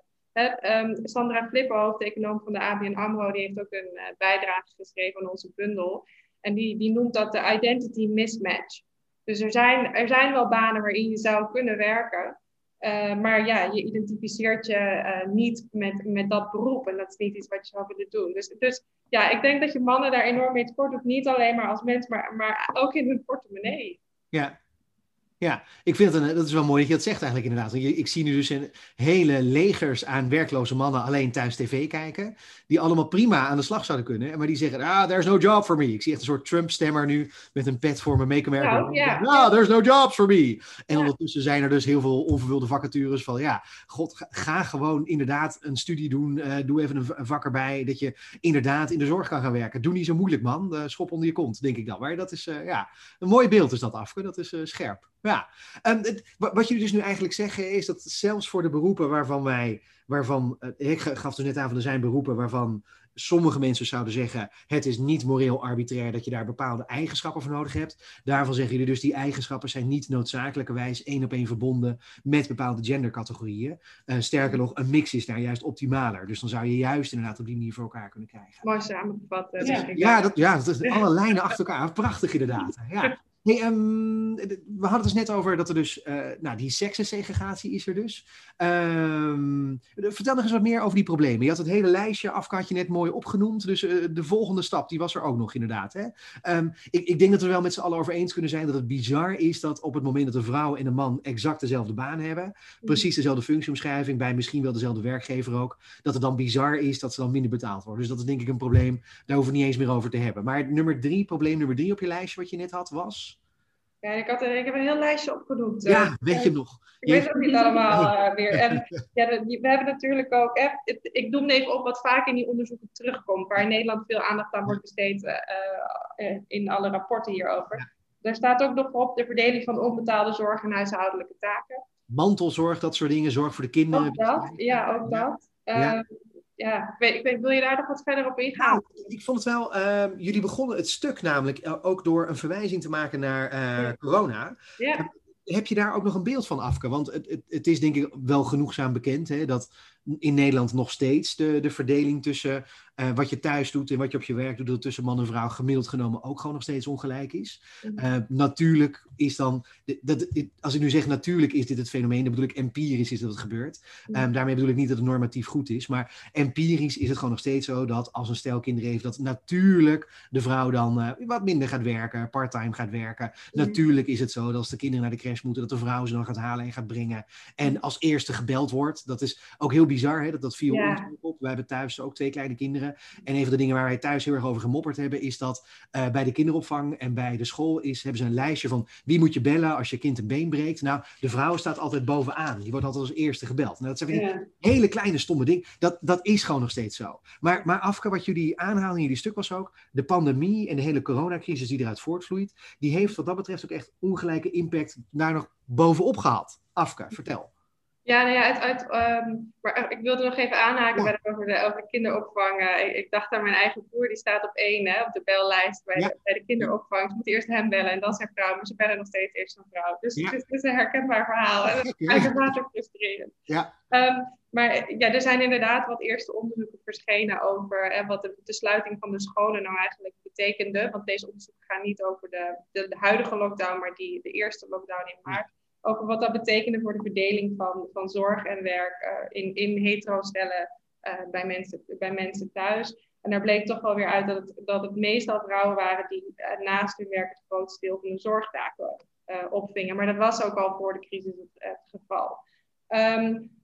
Speaker 3: um, Sandra Flipper, hoofdeconoom van de ABN AMRO, die heeft ook een uh, bijdrage geschreven aan onze bundel. En die, die noemt dat de identity mismatch. Dus er zijn, er zijn wel banen waarin je zou kunnen werken, uh, maar ja, je identificeert je uh, niet met, met dat beroep en dat is niet iets wat je zou willen doen. Dus, dus ja, ik denk dat je mannen daar enorm mee tekort doet, niet alleen maar als mens, maar, maar ook in hun portemonnee.
Speaker 1: Ja, ja, ik vind het een, dat is wel mooi dat je dat zegt eigenlijk inderdaad. Ik zie nu dus een hele legers aan werkloze mannen alleen thuis tv kijken. Die allemaal prima aan de slag zouden kunnen. Maar die zeggen, ah, there's no job for me. Ik zie echt een soort Trump-stemmer nu met een pet voor me, Make America. Nou, ja. Ah, there's no jobs for me. En ondertussen zijn er dus heel veel onvervulde vacatures van, ja, god, ga gewoon inderdaad een studie doen. Uh, doe even een, een, vak erbij, dat je inderdaad in de zorg kan gaan werken. Doe niet zo moeilijk, man. Uh, schop onder je kont, denk ik dan. Maar dat is, uh, ja, een mooi beeld is dat, Afke. Dat is scherp. Ja, um, wat jullie dus nu eigenlijk zeggen is dat zelfs voor de beroepen waarvan wij, waarvan, uh, ik gaf dus net aan van er zijn beroepen waarvan sommige mensen zouden zeggen, het is niet moreel arbitrair dat je daar bepaalde eigenschappen voor nodig hebt. Daarvan zeggen jullie dus, die eigenschappen zijn niet noodzakelijkerwijs één op één verbonden met bepaalde gendercategorieën. Uh, sterker nog, een mix is daar juist optimaler. Dus dan zou je juist inderdaad op die manier voor elkaar kunnen krijgen.
Speaker 3: Mooi samengevat.
Speaker 1: Ja, ja, dat, ja dat is alle lijnen achter elkaar. Prachtig inderdaad. Ja. Hey, um, we hadden het dus net over dat er dus, uh, nou, die seksensegregatie is er dus. Um, vertel nog eens wat meer over die problemen. Je had het hele lijstje, Afka had je net mooi opgenoemd. Dus uh, de volgende stap, die was er ook nog inderdaad. Hè? Um, ik, ik, denk dat we wel met z'n allen over eens kunnen zijn dat het bizar is dat op het moment dat een vrouw en een man exact dezelfde baan hebben, mhm. precies dezelfde functieomschrijving, bij misschien wel dezelfde werkgever ook, dat het dan bizar is dat ze dan minder betaald worden. Dus dat is denk ik een probleem, daar hoeven we niet eens meer over te hebben. Maar nummer drie, probleem nummer drie op je lijstje wat je net had, was?
Speaker 3: Ja, ik, had, ik heb een heel lijstje opgenoemd.
Speaker 1: Ja, uh, weet je nog?
Speaker 3: Ik weet het niet allemaal uh, weer. En ja, we hebben natuurlijk ook, eh, ik noem even op wat vaak in die onderzoeken terugkomt, waar in Nederland veel aandacht aan wordt besteed uh, in alle rapporten hierover. Ja. Daar staat ook nog op de verdeling van onbetaalde zorg en huishoudelijke taken.
Speaker 1: Mantelzorg, dat soort dingen, zorg voor de kinderen.
Speaker 3: Ook dat, ja, ook dat. Ja ja, ik weet, ik weet, wil je daar nog wat verder op ingaan?
Speaker 1: Nou, ik vond het wel, uh, jullie begonnen het stuk namelijk eh, ook door een verwijzing te maken naar uh, ja. corona.
Speaker 3: Ja.
Speaker 1: Heb je daar ook nog een beeld van, Afke? Want het, het, het is denk ik wel genoegzaam bekend hè, dat in Nederland nog steeds de, de verdeling tussen uh, wat je thuis doet en wat je op je werk doet, tussen man en vrouw gemiddeld genomen ook gewoon nog steeds ongelijk is. Uh, natuurlijk is dan, dat, als ik nu zeg natuurlijk is dit het fenomeen, dan bedoel ik empirisch is dat het gebeurt. Um, daarmee bedoel ik niet dat het normatief goed is, maar empirisch is het gewoon nog steeds zo dat als een stel kinderen heeft, dat natuurlijk de vrouw dan uh, wat minder gaat werken, parttime gaat werken. Natuurlijk is het zo dat als de kinderen naar de crash moeten, dat de vrouw ze dan gaat halen en gaat brengen. En als eerste gebeld wordt, dat is ook heel bizar, hè, dat dat viel ja. ons op. Wij hebben thuis ook twee kleine kinderen. En een van de dingen waar wij thuis heel erg over gemopperd hebben, is dat uh, bij de kinderopvang en bij de school is, hebben ze een lijstje van wie moet je bellen als je kind een been breekt. Nou, de vrouw staat altijd bovenaan. Die wordt altijd als eerste gebeld. Nou, dat zijn ja. hele kleine stomme dingen. Dat, dat is gewoon nog steeds zo. Maar, maar Afke, wat jullie aanhalen in jullie stuk was ook, de pandemie en de hele coronacrisis die eruit voortvloeit, die heeft wat dat betreft ook echt ongelijke impact daar nog bovenop gehaald. Afke, vertel.
Speaker 3: Ja, nou ja, uit, uit, um, maar ik wilde nog even aanhaken ja. over, de, over de kinderopvang. Uh, ik, ik, dacht aan mijn eigen broer, die staat op één hè, op de bellijst bij, ja. de, bij de kinderopvang. Ze moeten eerst hem bellen en dan zijn vrouw, maar ze bellen nog steeds eerst een vrouw. Dus ja. het, is, een herkenbaar verhaal. En dat is ook frustrerend.
Speaker 1: Ja.
Speaker 3: Um, maar ja, er zijn inderdaad wat eerste onderzoeken verschenen over hè, wat de, de, sluiting van de scholen nou eigenlijk betekende. Want deze onderzoeken gaan niet over de, de, de huidige lockdown, maar die, de eerste lockdown in maart over wat dat betekende voor de verdeling van, van zorg en werk uh, in, in hetero-stellen uh, bij, mensen, bij mensen thuis. En daar bleek toch wel weer uit dat het, dat het meestal vrouwen waren die uh, naast hun werk het grootste deel van de zorgtaken opvingen. Maar dat was ook al voor de crisis het, geval. Um,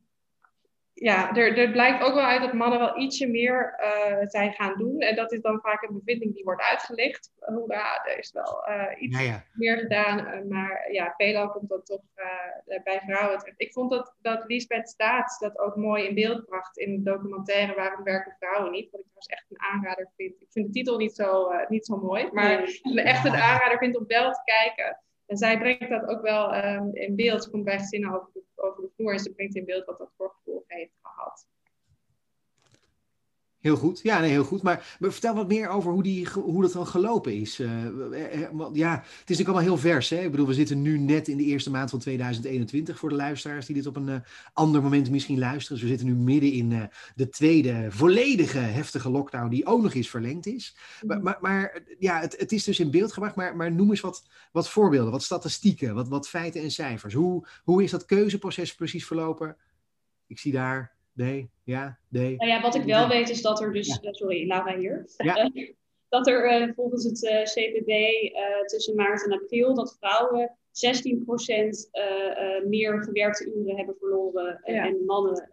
Speaker 3: ja, er, er blijkt ook wel uit dat mannen wel ietsje meer uh, zijn gaan doen. En dat is dan vaak een bevinding die wordt uitgelicht. Hoera, er is wel uh, iets meer gedaan. Maar ja, veelal komt dat toch bij vrouwen terecht. Ik vond dat, dat Lisbeth Staats dat ook mooi in beeld bracht in de documentaire Waarom werken vrouwen niet? Wat ik trouwens echt een aanrader vind. Ik vind de titel niet zo, niet zo mooi. Maar echt een aanrader vind om wel te kijken. En zij brengt dat ook wel um, in beeld. Komt bij gezinnen over de, over de vloer en ze brengt in beeld wat dat voor gevolgen heeft gehad.
Speaker 1: Heel goed, ja, nee, heel goed. Maar, maar, vertel wat meer over hoe, die, hoe dat dan gelopen is. Uh, ja, het is natuurlijk allemaal heel vers. Hè? Ik bedoel, we zitten nu net in de eerste maand van 2021 voor de luisteraars die dit op een uh, ander moment misschien luisteren. Dus we zitten nu midden in uh, de tweede volledige heftige lockdown die ook nog eens verlengd is. Maar, mm. maar, maar ja, het, het, is dus in beeld gebracht. Maar, maar noem eens wat, wat voorbeelden, wat statistieken, wat, wat feiten en cijfers. Hoe, hoe is dat keuzeproces precies verlopen? Ik zie daar nee, ja, nee.
Speaker 2: Nou ja, wat ik wel weet is dat er dus, ja. sorry, Laura hier, ja. dat er uh, volgens het uh, CPB uh, tussen maart en april dat vrouwen 16% meer gewerkte uren hebben verloren ja. en mannen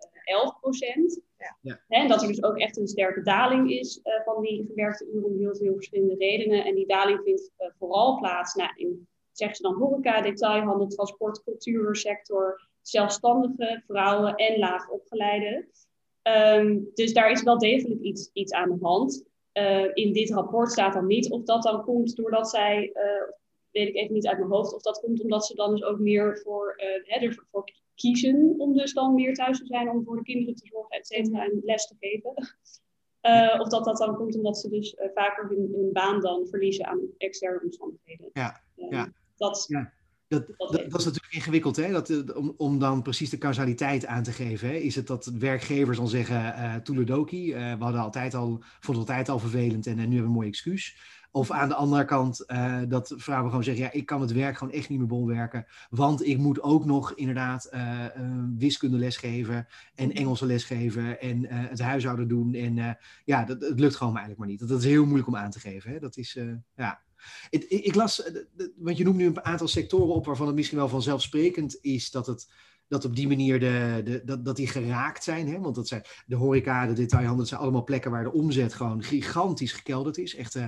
Speaker 2: 11%. Ja. En dat er dus ook echt een sterke daling is van die gewerkte uren om heel veel verschillende redenen. En die daling vindt vooral plaats nou, in, zeggen ze dan, horeca, detailhandel, transport, cultuursector, zelfstandige vrouwen en laag opgeleide. Um, dus daar is wel degelijk iets, iets aan de hand. Uh, in dit rapport staat dan niet of dat dan komt doordat zij, uh, weet ik even niet uit mijn hoofd, of dat komt omdat ze dan dus ook meer voor, uh, hè, ervoor kiezen om dus dan meer thuis te zijn, om voor de kinderen te zorgen, et cetera, en les te geven. of dat dat dan komt omdat ze dus vaker hun, hun, baan dan verliezen aan externe omstandigheden.
Speaker 1: Ja, ja. Dat, ja. Dat, dat, dat, is natuurlijk ingewikkeld, hè? Dat, eh, om, om dan precies de causaliteit aan te geven. Hè? Is het dat werkgevers dan zeggen, uh, toeledoki, uh, we hadden altijd al, vonden het altijd al vervelend en, nu hebben we een mooi excuus. Of aan de andere kant uh, dat vrouwen gewoon zeggen, ja, ik kan het werk gewoon echt niet meer bolwerken, want ik moet ook nog inderdaad wiskunde lesgeven en Engelse lesgeven en het huishouden doen. En ja, dat, het lukt gewoon eigenlijk maar niet. Dat, dat, is heel moeilijk om aan te geven. Hè? Dat is, ja... Ik, ik las, eh, want je noemt nu een aantal sectoren op waarvan het misschien wel vanzelfsprekend is dat het dat op die manier de, de, dat, dat die geraakt zijn. Hè? Want dat zijn de horeca, de detailhandel, dat zijn allemaal plekken waar de omzet gewoon gigantisch gekelderd is. Echt, uh,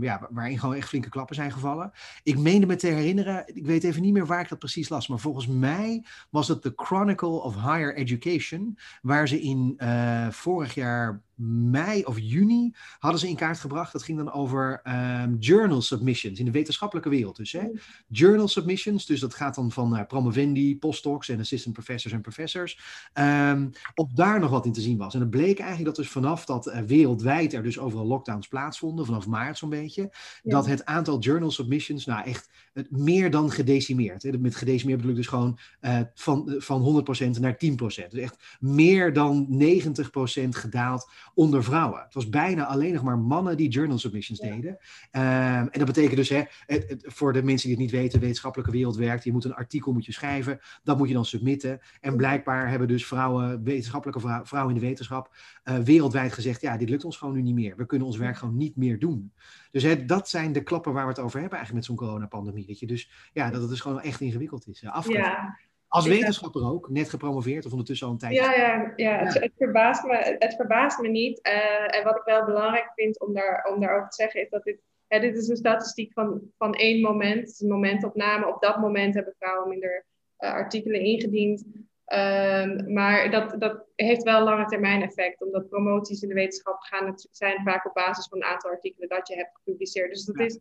Speaker 1: ja, waarin gewoon echt flinke klappen zijn gevallen. Ik meende me te herinneren, ik weet even niet meer waar ik dat precies las, maar volgens mij was het The Chronicle of Higher Education, waar ze in uh, vorig jaar mei of juni hadden ze in kaart gebracht. Dat ging dan over um, journal submissions in de wetenschappelijke wereld. Dus hè? Mm. journal submissions, dus dat gaat dan van uh, promovendi, postdocs en assistant professors en professors. Um, of daar nog wat in te zien was. En het bleek eigenlijk dat dus vanaf dat uh, wereldwijd er dus overal lockdowns plaatsvonden, vanaf maart zo'n beetje, dat het aantal journal submissions nou echt het meer dan gedecimeerd. Hè? Met gedecimeerd bedoel ik dus gewoon uh, van, van 100% naar 10%. Dus echt meer dan 90% gedaald onder vrouwen. Het was bijna alleen nog maar mannen die journal submissions deden. Um, en dat betekent dus, hè, het, het, voor de mensen die het niet weten, de wetenschappelijke wereld werkt. Je moet een artikel moet je schrijven, dat moet je dan submitten. En blijkbaar hebben dus vrouwen, wetenschappelijke vrouwen in de wetenschap, uh, wereldwijd gezegd, ja, dit lukt ons gewoon nu niet meer. We kunnen ons werk gewoon niet meer doen. Dus hè, dat zijn de klappen waar we het over hebben eigenlijk met zo'n coronapandemie. Weet je? Dus ja, dat het dus gewoon echt ingewikkeld is. Ja. Als wetenschapper ook, net gepromoveerd of ondertussen al een tijdje?
Speaker 3: Ja, ja, ja, Het, het, verbaast me, het verbaast me niet. Uh, en wat ik wel belangrijk vind om, daar, om daarover te zeggen, is dat dit, hè, dit is een statistiek van, van één moment. Het is een momentopname. Op dat moment hebben vrouwen minder uh, artikelen ingediend. Um, maar dat, dat heeft wel lange termijn effect, omdat promoties in de wetenschap gaan, zijn vaak op basis van een aantal artikelen dat je hebt gepubliceerd. Dus dat is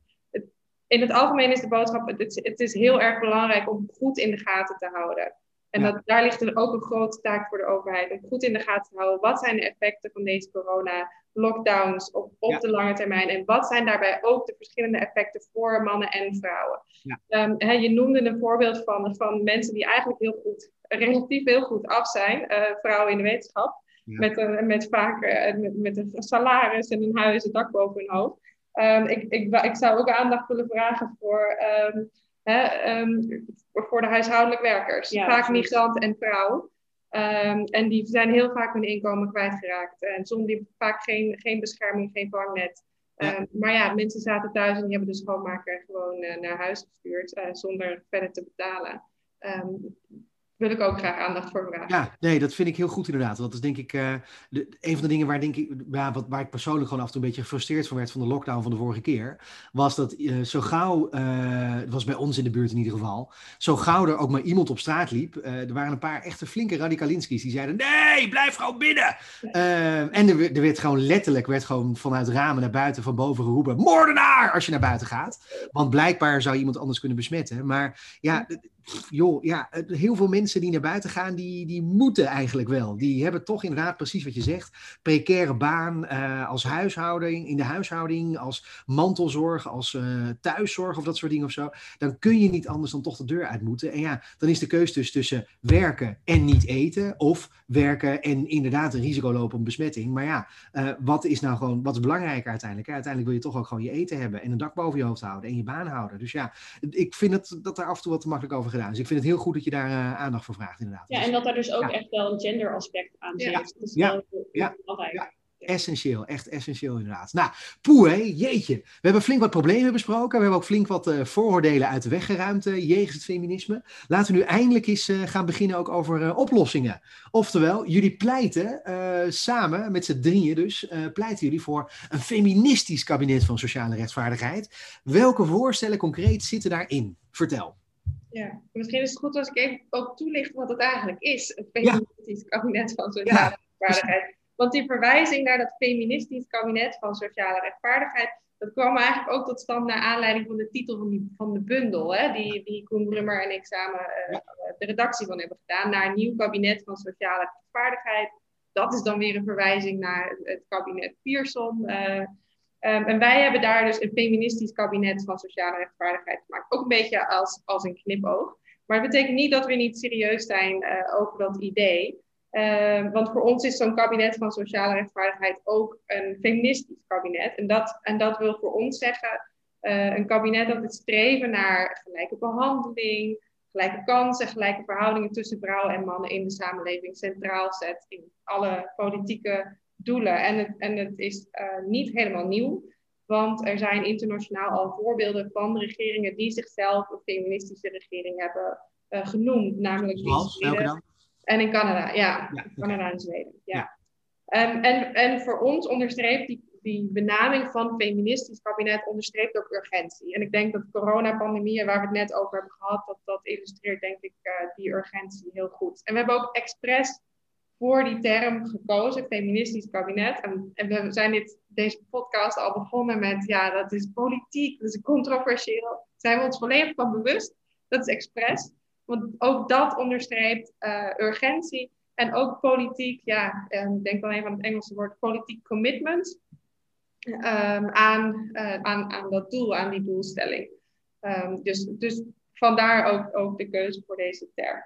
Speaker 3: in het algemeen is de boodschap, het, het, is heel erg belangrijk om goed in de gaten te houden. En dat, daar ligt er ook een grote taak voor de overheid, om goed in de gaten te houden. Wat zijn de effecten van deze corona-lockdowns op, op de lange termijn? En wat zijn daarbij ook de verschillende effecten voor mannen en vrouwen? Ja. Um, je noemde een voorbeeld van, van mensen die eigenlijk heel goed, relatief heel goed af zijn, uh, vrouwen in de wetenschap. Met, een, met vaak uh, met, met een salaris en een huis, een dak boven hun hoofd. Um, ik, ik, ik, zou ook aandacht willen vragen voor, um, hè, um, voor de huishoudelijk werkers. vaak migranten en vrouwen. en die zijn heel vaak hun inkomen kwijtgeraakt. En zonder die vaak geen, geen bescherming, geen vangnet. maar ja, mensen zaten thuis en die hebben de schoonmaker gewoon uh, naar huis gestuurd uh, zonder verder te betalen. Wil ik ook graag aandacht voor vragen.
Speaker 1: Ja, nee, dat vind ik heel goed inderdaad. Dat is denk ik uh, de, een van de dingen waar, denk ik, ja, wat, waar ik persoonlijk gewoon af en toe een beetje gefrustreerd van werd van de lockdown van de vorige keer. Was dat uh, zo gauw, uh, het was bij ons in de buurt in ieder geval, zo gauw er ook maar iemand op straat liep. er waren een paar echte flinke radicalinski's die zeiden: nee, blijf gewoon binnen. en er, er, werd gewoon letterlijk werd gewoon vanuit ramen naar buiten, van boven geroepen: moordenaar als je naar buiten gaat. Want blijkbaar zou iemand anders kunnen besmetten. Maar ja joh, ja, heel veel mensen die naar buiten gaan, die, die moeten eigenlijk wel. Die hebben toch inderdaad precies wat je zegt. Precaire baan uh, als huishouding, in de huishouding, als mantelzorg, als uh, thuiszorg of dat soort dingen of zo. Dan kun je niet anders dan toch de deur uit moeten. En ja, dan is de keus dus tussen werken en niet eten. Of werken en inderdaad een risico lopen op besmetting. Maar ja, uh, wat is nou gewoon, wat is belangrijker uiteindelijk? Uiteindelijk wil je toch ook gewoon je eten hebben en een dak boven je hoofd houden en je baan houden. Dus ja, ik vind het, dat er af en toe wat te makkelijk over gedaan. Dus ik vind het heel goed dat je daar uh, aandacht voor vraagt, inderdaad.
Speaker 2: Ja,
Speaker 1: dus,
Speaker 2: en dat er dus ook ja. echt wel een gender aspect aan zit. Ja, dat is ja. wel
Speaker 1: ja. belangrijk. Essentieel, echt essentieel inderdaad. Nou, poe hé, jeetje. We hebben flink wat problemen besproken. We hebben ook flink wat uh, vooroordelen uit de weg geruimd uh, jegens het feminisme. Laten we nu eindelijk eens uh, gaan beginnen ook over oplossingen. Oftewel, jullie pleiten samen, met z'n drieën dus, pleiten jullie voor een feministisch kabinet van sociale rechtvaardigheid. Welke voorstellen concreet zitten daarin? Vertel.
Speaker 3: Ja, misschien is het goed als ik even ook toelicht wat het eigenlijk is. Het feministisch ja. kabinet van sociale ja. rechtvaardigheid. Want die verwijzing naar dat feministisch kabinet van sociale rechtvaardigheid, dat kwam eigenlijk ook tot stand naar aanleiding van de titel van, die, van de bundel, hè, die, die Koen Brummer en ik samen uh, de redactie van hebben gedaan, naar een nieuw kabinet van sociale rechtvaardigheid. Dat is dan weer een verwijzing naar het kabinet Pierson. Uh, um, en wij hebben daar dus een feministisch kabinet van sociale rechtvaardigheid gemaakt. Ook een beetje als, als een knipoog. Maar het betekent niet dat we niet serieus zijn uh, over dat idee. Uh, want voor ons is zo'n kabinet van sociale rechtvaardigheid ook een feministisch kabinet. En dat, en dat wil voor ons zeggen uh, een kabinet dat het streven naar gelijke behandeling, gelijke kansen, gelijke verhoudingen tussen vrouwen en mannen in de samenleving centraal zet in alle politieke doelen. En het, en het is uh, niet helemaal nieuw. Want er zijn internationaal al voorbeelden van regeringen die zichzelf een feministische regering hebben uh, genoemd. Namelijk
Speaker 1: Zoals? Dan?
Speaker 3: En in Canada, ja. ja Canada en Zweden, ja. ja. Um, en, en voor ons onderstreept die, die benaming van feministisch kabinet onderstreept ook urgentie. En ik denk dat de coronapandemie, waar we het net over hebben gehad, dat, dat illustreert denk ik uh, die urgentie heel goed. En we hebben ook expres voor die term gekozen, feministisch kabinet. En, en we zijn dit, deze podcast al begonnen met, ja, dat is politiek, dat is controversieel. Zijn we ons volledig van bewust. Dat is expres. Want ook dat onderstreept uh, urgentie. En ook politiek, ja, ik denk wel even aan het Engelse woord, politiek commitment. Um, aan, uh, aan, aan dat doel, aan die doelstelling. Um, dus, dus vandaar ook, ook de keuze voor deze term.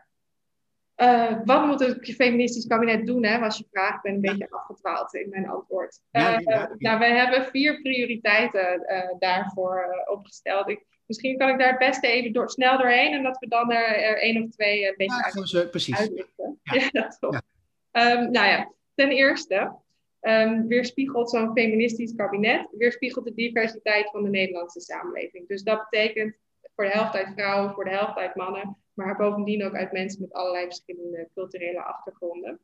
Speaker 3: Uh, wat moet het feministisch kabinet doen, hè, was je vraag. Ik ben een ja. beetje afgedwaald in mijn antwoord. Ja, ja, nou, we hebben vier prioriteiten daarvoor opgesteld. Ik, Misschien kan ik daar het beste even door, snel doorheen en dat we dan er, er één of twee een beetje
Speaker 1: ja, uit, precies.
Speaker 3: uitlichten. Ja. Um, nou ja, ten eerste um, weerspiegelt zo'n feministisch kabinet weerspiegelt de diversiteit van de Nederlandse samenleving. Dus dat betekent voor de helft uit vrouwen, voor de helft uit mannen, maar bovendien ook uit mensen met allerlei verschillende culturele achtergronden.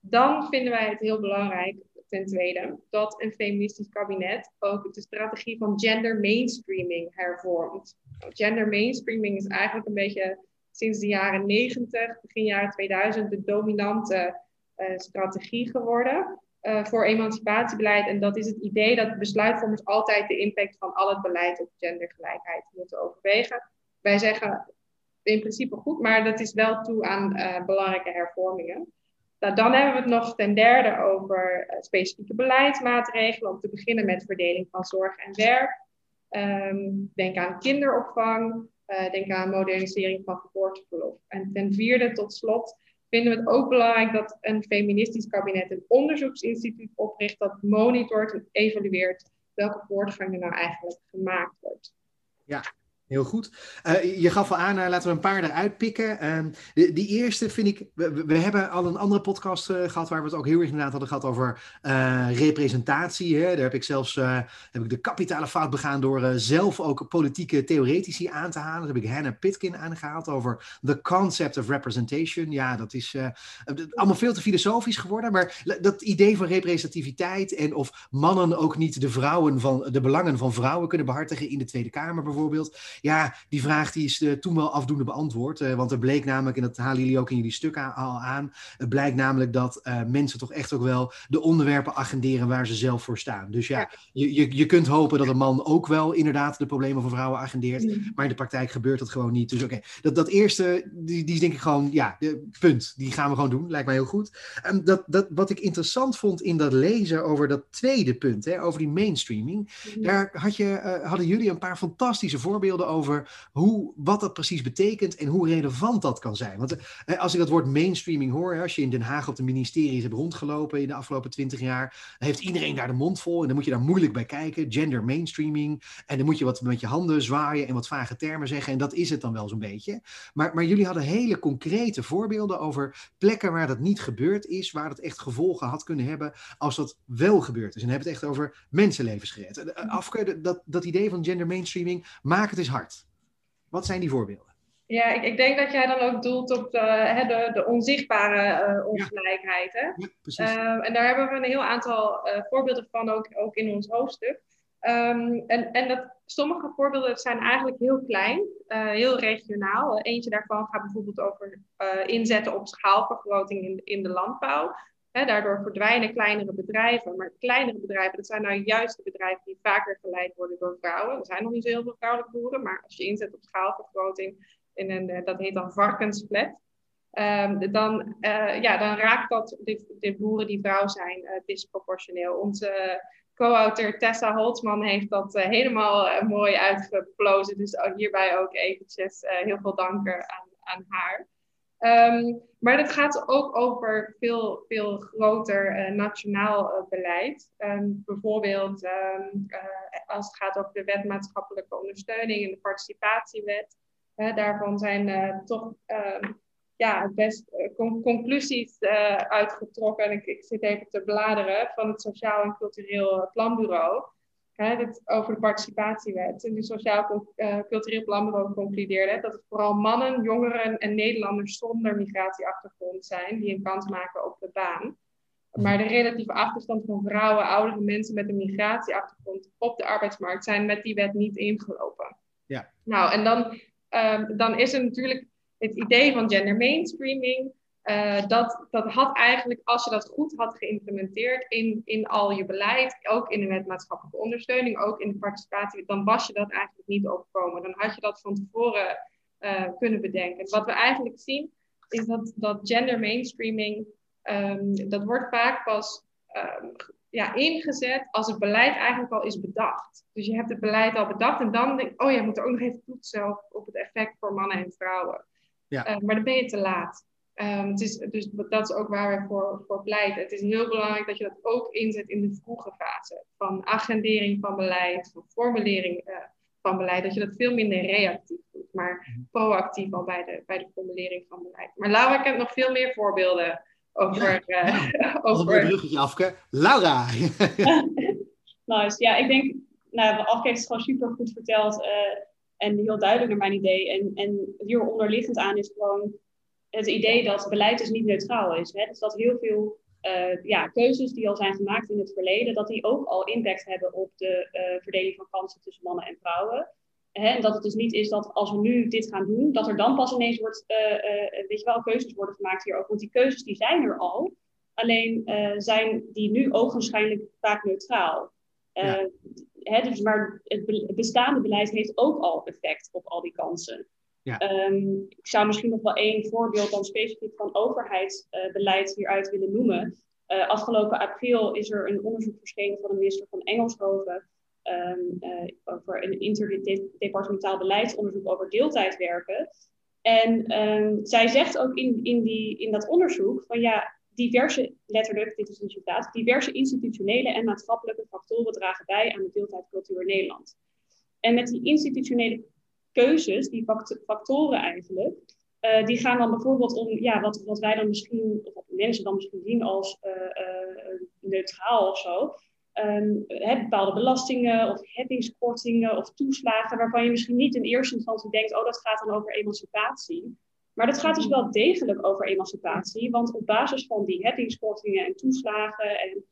Speaker 3: Dan vinden wij het heel belangrijk ten tweede, dat een feministisch kabinet ook de strategie van gender mainstreaming hervormt. Gender mainstreaming is eigenlijk een beetje sinds de jaren 90, begin jaren 2000, de dominante uh, strategie geworden uh, voor emancipatiebeleid. En dat is het idee dat besluitvormers altijd de impact van al het beleid op gendergelijkheid moeten overwegen. Wij zeggen in principe goed, maar dat is wel toe aan uh, belangrijke hervormingen. Nou, dan hebben we het nog ten derde over uh, specifieke beleidsmaatregelen. Om te beginnen met verdeling van zorg en werk. Um, denk aan kinderopvang. Uh, denk aan modernisering van geboorteverlof. En ten vierde, tot slot, vinden we het ook belangrijk dat een feministisch kabinet een onderzoeksinstituut opricht dat monitort en evalueert welke voortgang er nou eigenlijk gemaakt wordt.
Speaker 1: Ja, Heel goed. Uh, je gaf al aan, uh, laten we een paar eruit pikken. Uh, die eerste vind ik, we, hebben al een andere podcast uh, gehad waar we het ook heel erg inderdaad hadden gehad over representatie. Hè? Daar heb ik zelfs heb ik de kapitale fout begaan door zelf ook politieke theoretici aan te halen. Dat heb ik Hannah Pitkin aangehaald over the concept of representation. Ja, dat is allemaal veel te filosofisch geworden, maar dat idee van representativiteit en of mannen ook niet de vrouwen van de belangen van vrouwen kunnen behartigen in de Tweede Kamer bijvoorbeeld. Ja, die vraag die is uh, toen wel afdoende beantwoord. Uh, want er bleek namelijk, en dat halen jullie ook in jullie stuk al aan, het blijkt namelijk dat uh, mensen toch echt ook wel de onderwerpen agenderen waar ze zelf voor staan. Dus ja. Je, je, je kunt hopen dat een man ook wel inderdaad de problemen van vrouwen agendeert. Mm. Maar in de praktijk gebeurt dat gewoon niet. Dus oké, okay, dat, dat eerste, die, die is denk ik gewoon, ja, de, punt. Die gaan we gewoon doen. Lijkt mij heel goed. Um, dat, dat, wat ik interessant vond in dat lezen over dat tweede punt, hè, over die mainstreaming. Mm. Daar had je, hadden jullie een paar fantastische voorbeelden over hoe, wat dat precies betekent en hoe relevant dat kan zijn. Want eh, als ik dat woord mainstreaming hoor, als je in Den Haag op de ministeries hebt rondgelopen in de afgelopen twintig jaar, heeft iedereen daar de mond vol en dan moet je daar moeilijk bij kijken. Gender mainstreaming. En dan moet je wat met je handen zwaaien en wat vage termen zeggen. En dat is het dan wel zo'n beetje. Maar, maar jullie hadden hele concrete voorbeelden over plekken waar dat niet gebeurd is, waar dat echt gevolgen had kunnen hebben als dat wel gebeurd is. En dan hebben het echt over mensenlevens gered. Eh, Afke, dat, dat idee van gender mainstreaming, maak het eens hard. Wat zijn die voorbeelden?
Speaker 3: Ja, ik, ik, denk dat jij dan ook doelt op de, de, de onzichtbare uh, ongelijkheid. Hè? Ja, precies. Uh, en daar hebben we een heel aantal uh, voorbeelden van, ook, ook in ons hoofdstuk. Um, en en dat, sommige voorbeelden zijn eigenlijk heel klein, heel regionaal. eentje daarvan gaat bijvoorbeeld over inzetten op schaalvergroting in, in de landbouw daardoor verdwijnen kleinere bedrijven. Maar kleinere bedrijven, dat zijn nou juist de bedrijven die vaker geleid worden door vrouwen. Er zijn nog niet zo heel veel vrouwelijke boeren, maar als je inzet op schaalvergroting, in een, eh, dat heet dan varkensflat, um, dan, uh, ja, dan raakt dat de, boeren die vrouw zijn uh, disproportioneel. Onze co-auteur Tessa Holtzman heeft dat helemaal mooi uitgeplozen. Dus hierbij ook eventjes heel veel dank aan, aan haar. Um, maar het gaat ook over veel, veel groter uh, nationaal uh, beleid. Um, bijvoorbeeld um, uh, als het gaat over de wet maatschappelijke ondersteuning en de participatiewet. daarvan zijn toch ja, best con conclusies uitgetrokken. En ik, zit even te bladeren van het Sociaal en Cultureel Planbureau over de participatiewet. En de Sociaal uh, Cultureel Planbureau concludeerde dat het vooral mannen, jongeren en Nederlanders zonder migratieachtergrond zijn die een kans maken op de baan. Maar de relatieve achterstand van vrouwen, oudere mensen met een migratieachtergrond op de arbeidsmarkt zijn met die wet niet ingelopen. Ja. Nou, en dan, um, dan is er natuurlijk het idee van gender mainstreaming. Uh, dat, dat had eigenlijk, als je dat goed had geïmplementeerd in, in al je beleid, ook in de wet maatschappelijke ondersteuning, ook in de participatie, dan was je dat eigenlijk niet overkomen. Dan had je dat van tevoren uh, kunnen bedenken. Wat we eigenlijk zien, is dat, dat gender mainstreaming, um, dat wordt vaak pas um, ja, ingezet als het beleid eigenlijk al is bedacht. Dus je hebt het beleid al bedacht en dan denk je, oh je moet er ook nog even toetsen op het effect voor mannen en vrouwen. Ja. Uh, maar dan ben je te laat. Um, het is, dus dat is ook waar we voor, voor pleiten. Het is heel belangrijk dat je dat ook inzet in de vroege fase. Van agendering van beleid, van formulering uh, van beleid. Dat je dat veel minder reactief doet, maar mhm. proactief al bij de, bij de formulering van beleid. Maar Laura kent nog veel meer voorbeelden over... Ja,
Speaker 1: uh, over... een bruggetje afke. Laura!
Speaker 2: nice. Ja, ik denk... Nou, Afke heeft het gewoon super goed verteld. Uh, en heel duidelijk naar mijn idee. En, en hier onderliggend aan is gewoon het idee dat beleid dus niet neutraal is. Hè? Dus dat heel veel uh, ja, keuzes die al zijn gemaakt in het verleden, dat die ook al impact hebben op de uh, verdeling van kansen tussen mannen en vrouwen. Hè? En dat het dus niet is dat als we nu dit gaan doen, dat er dan pas ineens wordt, uh, weet je wel, keuzes worden gemaakt hier ook. Want die keuzes die zijn er al, alleen zijn die nu ogenschijnlijk vaak neutraal. Ja. Hè, dus, maar het bestaande beleid heeft ook al effect op al die kansen. Ja. Ehm, ik zou misschien nog wel één voorbeeld dan specifiek van overheidsbeleid hieruit willen noemen. Uh, afgelopen april is er een onderzoek verschenen van de minister van Engelshoven um, uh, over een interdepartementaal beleidsonderzoek over deeltijdwerken. En um, zij zegt ook in, in, die, in dat onderzoek van ja, diverse, letterlijk, dit is een citaat, diverse institutionele en maatschappelijke factoren dragen bij aan de deeltijdcultuur in Nederland. En met die institutionele keuzes, die factoren eigenlijk, uh, die gaan dan bijvoorbeeld om ja, wat, wat wij dan misschien, of wat mensen dan misschien zien als uh, uh, neutraal of zo. Um, bepaalde belastingen of heffingskortingen of toeslagen, waarvan je misschien niet in eerste instantie denkt, oh, dat gaat dan over emancipatie. Maar dat gaat dus wel degelijk over emancipatie, want op basis van die heffingskortingen en toeslagen en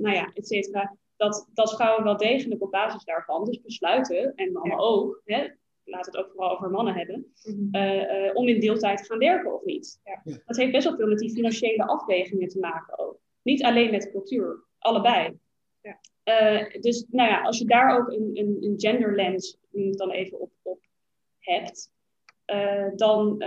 Speaker 2: nou ja, et cetera, dat, dat vrouwen wel degelijk op basis daarvan dus besluiten, en mannen ook, hè, laat het ook vooral over mannen hebben, mhm. eh, eh, om in deeltijd te gaan werken of niet. Ja. Dat heeft best wel veel met die financiële afwegingen te maken ook. Niet alleen met cultuur, allebei. Ja. Uh, dus nou ja, als je daar ook een, een, een genderlens dan even op, op hebt, dan,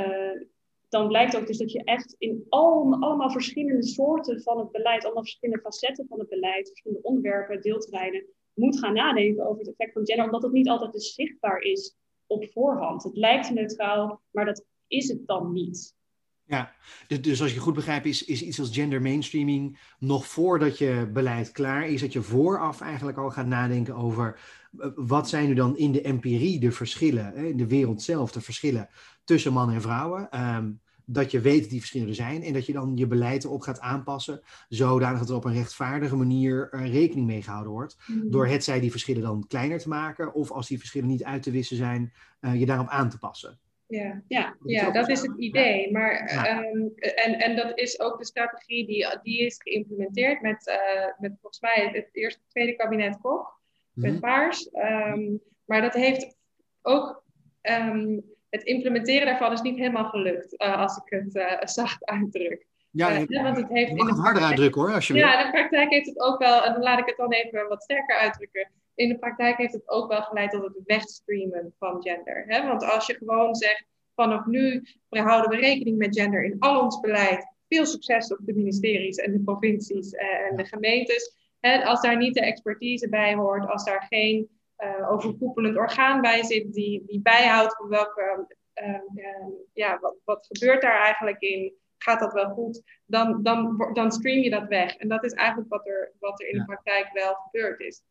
Speaker 2: dan blijkt ook dus dat je echt in al, allemaal verschillende soorten van het beleid, allemaal verschillende facetten van het beleid, verschillende onderwerpen, deelterreinen, moet gaan nadenken over het effect van gender, omdat het niet altijd dus zichtbaar is op voorhand. Het lijkt neutraal, maar dat is het dan niet.
Speaker 1: Ja, dus, dus als je goed begrijpt, is, is iets als gender mainstreaming nog voordat je beleid klaar is, dat je vooraf eigenlijk al gaat nadenken over eh, wat zijn nu dan in de empirie de verschillen, in de wereld zelf de verschillen tussen mannen en vrouwen. Um, dat je weet dat die verschillen er zijn en dat je dan je beleid erop gaat aanpassen, zodanig dat er op een rechtvaardige manier uh, rekening mee gehouden wordt. Mm. Door het zij die verschillen dan kleiner te maken, of als die verschillen niet uit te wissen zijn, uh, je daarop aan te passen.
Speaker 3: Ja, ja, ja dat is het idee. Maar, ehm, en, en dat is ook de strategie die, die is geïmplementeerd met, uh, met volgens mij het eerste tweede kabinet Kok, met mhm. Paars. Um, maar dat heeft ook um, het implementeren daarvan is niet helemaal gelukt, uh, als ik het uh, zacht uitdruk.
Speaker 1: Ja, uh, want het heeft in de harder uitdrukken hoor, als je
Speaker 3: Ja, in de praktijk heeft het ook wel, en dan laat ik het dan even wat sterker uitdrukken. In de praktijk heeft het ook wel geleid tot het wegstreamen van gender. Hè? Want als je gewoon zegt, vanaf nu houden we rekening met gender in al ons beleid. Veel succes op de ministeries en de provincies en de gemeentes. Hè? Als daar niet de expertise bij hoort, als daar geen uh, overkoepelend orgaan bij zit, die, die bijhoudt van welke, uh, ja, wat, wat gebeurt daar eigenlijk in, gaat dat wel goed, dan, dan, dan stream je dat weg. En dat is eigenlijk wat er, wat er in de praktijk wel gebeurd is.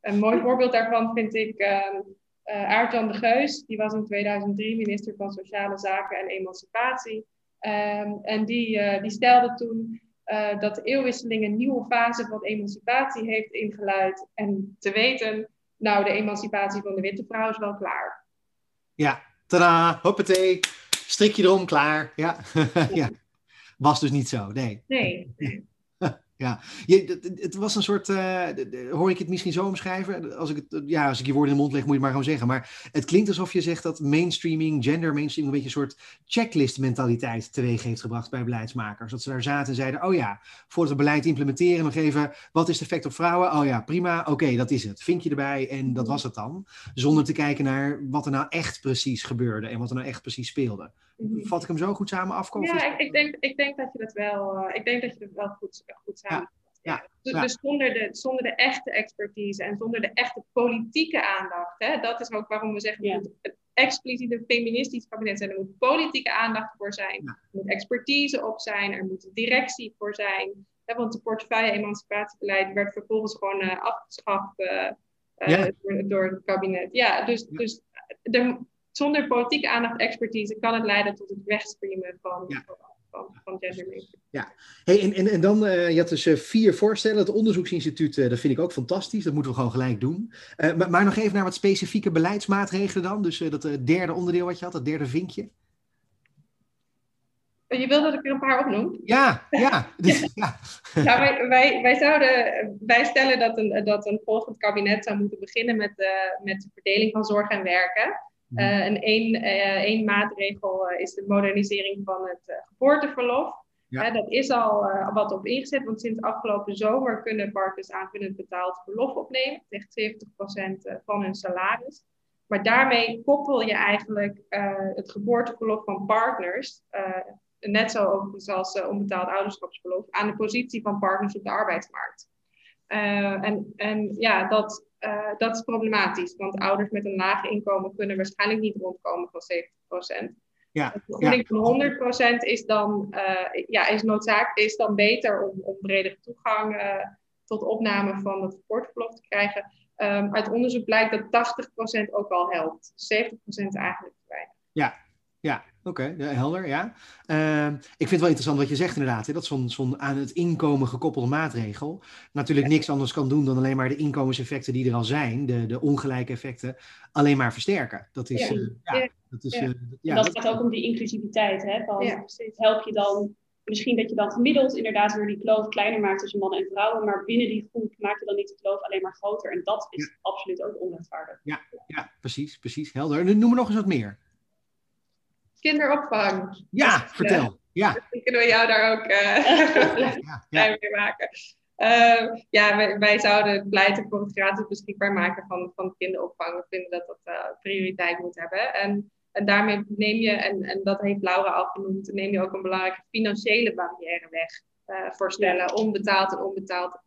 Speaker 3: Een mooi voorbeeld daarvan vind ik uh, Aart-Jan de Geus, die was in 2003 minister van Sociale Zaken en Emancipatie. Ehm, en die, die stelde toen dat de eeuwwisseling een nieuwe fase van emancipatie heeft ingeluid. En te weten, nou, de emancipatie van de witte vrouw is wel klaar.
Speaker 1: Ja, tada, hoppatee, strikje erom, klaar. Ja. ja. Was dus niet zo, nee.
Speaker 3: Nee.
Speaker 1: Ja, je, het, was een soort, uh, hoor ik het misschien zo omschrijven? Als ik, het, ja, als ik je woorden in de mond leg, moet je het maar gewoon zeggen. Maar het klinkt alsof je zegt dat mainstreaming, gender mainstreaming, een beetje een soort checklist mentaliteit teweeg heeft gebracht bij beleidsmakers. Dat ze daar zaten en zeiden, oh ja, voordat we beleid implementeren, nog even, wat is het effect op vrouwen? Oh ja, prima, oké, dat is het. Vind je erbij en dat was het dan. Zonder te kijken naar wat er nou echt precies gebeurde en wat er nou echt precies speelde. Mhm. Vat ik hem zo goed samen af?
Speaker 3: Ja, ik, ik, denk, ik denk dat je dat wel, uh, ik denk dat je dat wel goed, goed samen. Ja, dus, ja. dus, zonder, de, zonder de echte expertise en zonder de echte politieke aandacht. Hè, dat is ook waarom we zeggen, ja. het expliciet een feministisch kabinet zijn. Er moet politieke aandacht voor zijn. Er moet expertise op zijn. Er moet directie voor zijn. Hè, want de portefeuille-emancipatiebeleid werd vervolgens gewoon uh, afgeschaft uh, door, door, het kabinet. Ja, dus, dus er, zonder politieke aandacht expertise kan het leiden tot het wegstreamen van, ja. van, van gender
Speaker 1: Ja, hey, en, en, en dan, uh, je had dus uh, vier voorstellen. Het onderzoeksinstituut, uh, dat vind ik ook fantastisch. Dat moeten we gewoon gelijk doen. Maar, maar, nog even naar wat specifieke beleidsmaatregelen dan. Dus dat derde onderdeel wat je had, dat derde vinkje.
Speaker 3: Je wil dat ik er een paar opnoem?
Speaker 1: Ja, ja. Dus, ja.
Speaker 3: Nou, wij, wij, wij, zouden, wij stellen dat een, dat een volgend kabinet zou moeten beginnen met, met de verdeling van zorg en werken. Uh, en één, één maatregel uh, is de modernisering van het geboorteverlof. Ja. dat is al wat op ingezet, want sinds afgelopen zomer kunnen partners aanvullend betaald verlof opnemen. Echt 70% van hun salaris. Maar daarmee koppel je eigenlijk het geboorteverlof van partners, net zo overigens als onbetaald ouderschapsverlof, aan de positie van partners op de arbeidsmarkt. en, en ja, dat, uh, dat is problematisch, want ouders met een laag inkomen kunnen waarschijnlijk niet rondkomen van 70%. Ja, de vergoeding van 100% is dan, uh, ja, is, noodzaak, is dan beter om, om bredere toegang uh, tot opname van het geboorteverlof te krijgen. Um, uit onderzoek blijkt dat 80% ook al helpt. 70% eigenlijk te weinig.
Speaker 1: Ja, ja, oké, helder, ja. Uh, ik vind het wel interessant wat je zegt inderdaad, hè, dat zo'n zo'n aan het inkomen gekoppelde maatregel natuurlijk niks anders kan doen dan alleen maar de inkomenseffecten die er al zijn, de, de ongelijke effecten, alleen maar versterken. Dat is, ja. Uh, ja, dat, is,
Speaker 2: ja. Uh, ja, dat, gaat ook om die inclusiviteit. Hè, van, help je dan misschien dat je dan gemiddeld inderdaad weer die kloof kleiner maakt tussen mannen en vrouwen, maar binnen die groep maak je dan niet de kloof alleen maar groter. En dat is absoluut ook onrechtvaardig.
Speaker 1: Ja, ja, precies, precies, helder. En noem er nog eens wat meer.
Speaker 3: Kinderopvang.
Speaker 1: Ja, vertel. Ja.
Speaker 3: Misschien kunnen we jou daar ook uh, ja, ja. mee maken. Uh, ja, wij, wij, zouden pleiten voor het gratis beschikbaar maken van, van kinderopvang. We vinden dat dat uh, prioriteit moet hebben. En, en daarmee neem je, en, en dat heeft Laura al genoemd, neem je ook een belangrijke financiële barrière weg. Uh, voor stellen om betaald en onbetaald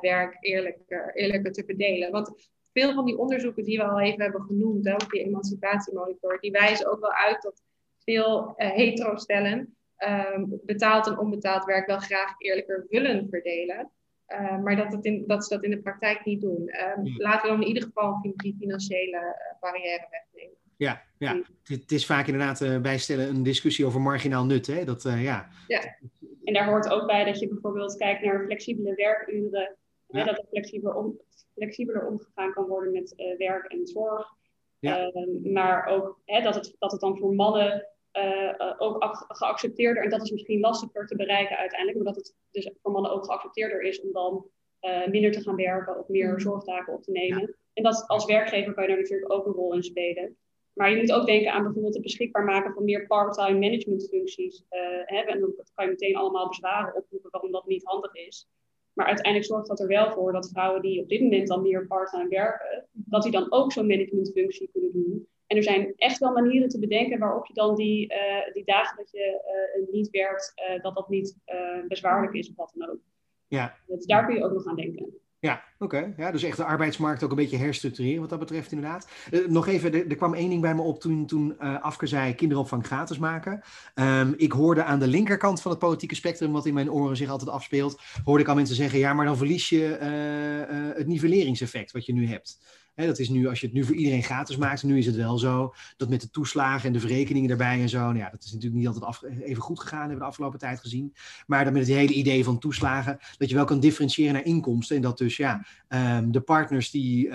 Speaker 3: werk eerlijk, eerlijker te verdelen. Want veel van die onderzoeken die we al even hebben genoemd, hè, ook die emancipatiemonitor, die wijzen ook wel uit dat veel uh, hetero-stellen um, betaald en onbetaald werk wel graag eerlijker willen verdelen. Uh, maar dat, het in, dat ze dat in de praktijk niet doen. Um, Laten we dan in ieder geval die financiële uh, barrière wegnemen.
Speaker 1: Ja, ja. Het, is vaak inderdaad uh, bijstellen een discussie over marginaal nut. Hè? Dat, ja.
Speaker 2: ja. En daar hoort ook bij dat je bijvoorbeeld kijkt naar flexibele werkuren. Ja. Hè, dat er flexibeler, om, flexibeler omgegaan kan worden met werk en zorg. Ja. Ehm, maar ook hè, dat, het, dat het dan voor mannen uh, ook geaccepteerder, en dat is misschien lastiger te bereiken uiteindelijk, maar dat het dus voor mannen ook geaccepteerder is om dan uh, minder te gaan werken of meer mm-hmm. zorgtaken op te nemen. En dat als werkgever kan je daar natuurlijk ook een rol in spelen. Maar je moet ook denken aan bijvoorbeeld het beschikbaar maken van meer part-time managementfuncties. Hebben. En dan kan je meteen allemaal bezwaren oproepen waarom dat niet handig is. Maar uiteindelijk zorgt dat er wel voor dat vrouwen die op dit moment dan meer part-time werken, dat die dan ook zo'n managementfunctie kunnen doen. En er zijn echt wel manieren te bedenken waarop je dan die, uh, die dagen dat je uh, niet werkt, uh, dat dat niet bezwaarlijk is of wat dan ook.
Speaker 1: Ja.
Speaker 2: Dus daar kun je ook nog aan denken.
Speaker 1: Ja, oké. Ja, dus echt de arbeidsmarkt ook een beetje herstructureren wat dat betreft inderdaad. Uh, nog even, er, er, kwam één ding bij me op toen, toen uh, Afke zei kinderopvang gratis maken. Um, ik hoorde aan de linkerkant van het politieke spectrum, wat in mijn oren zich altijd afspeelt, hoorde ik al mensen zeggen, ja, maar dan verlies je uh, het nivelleringseffect wat je nu hebt dat is nu, als je het nu voor iedereen gratis maakt, nu is het wel zo dat met de toeslagen en de verrekeningen erbij en zo, nou ja, dat is natuurlijk niet altijd af, even goed gegaan, hebben we de afgelopen tijd gezien. Maar dan met het hele idee van toeslagen, dat je wel kan differentiëren naar inkomsten. En dat dus ja, um, de partners die uh,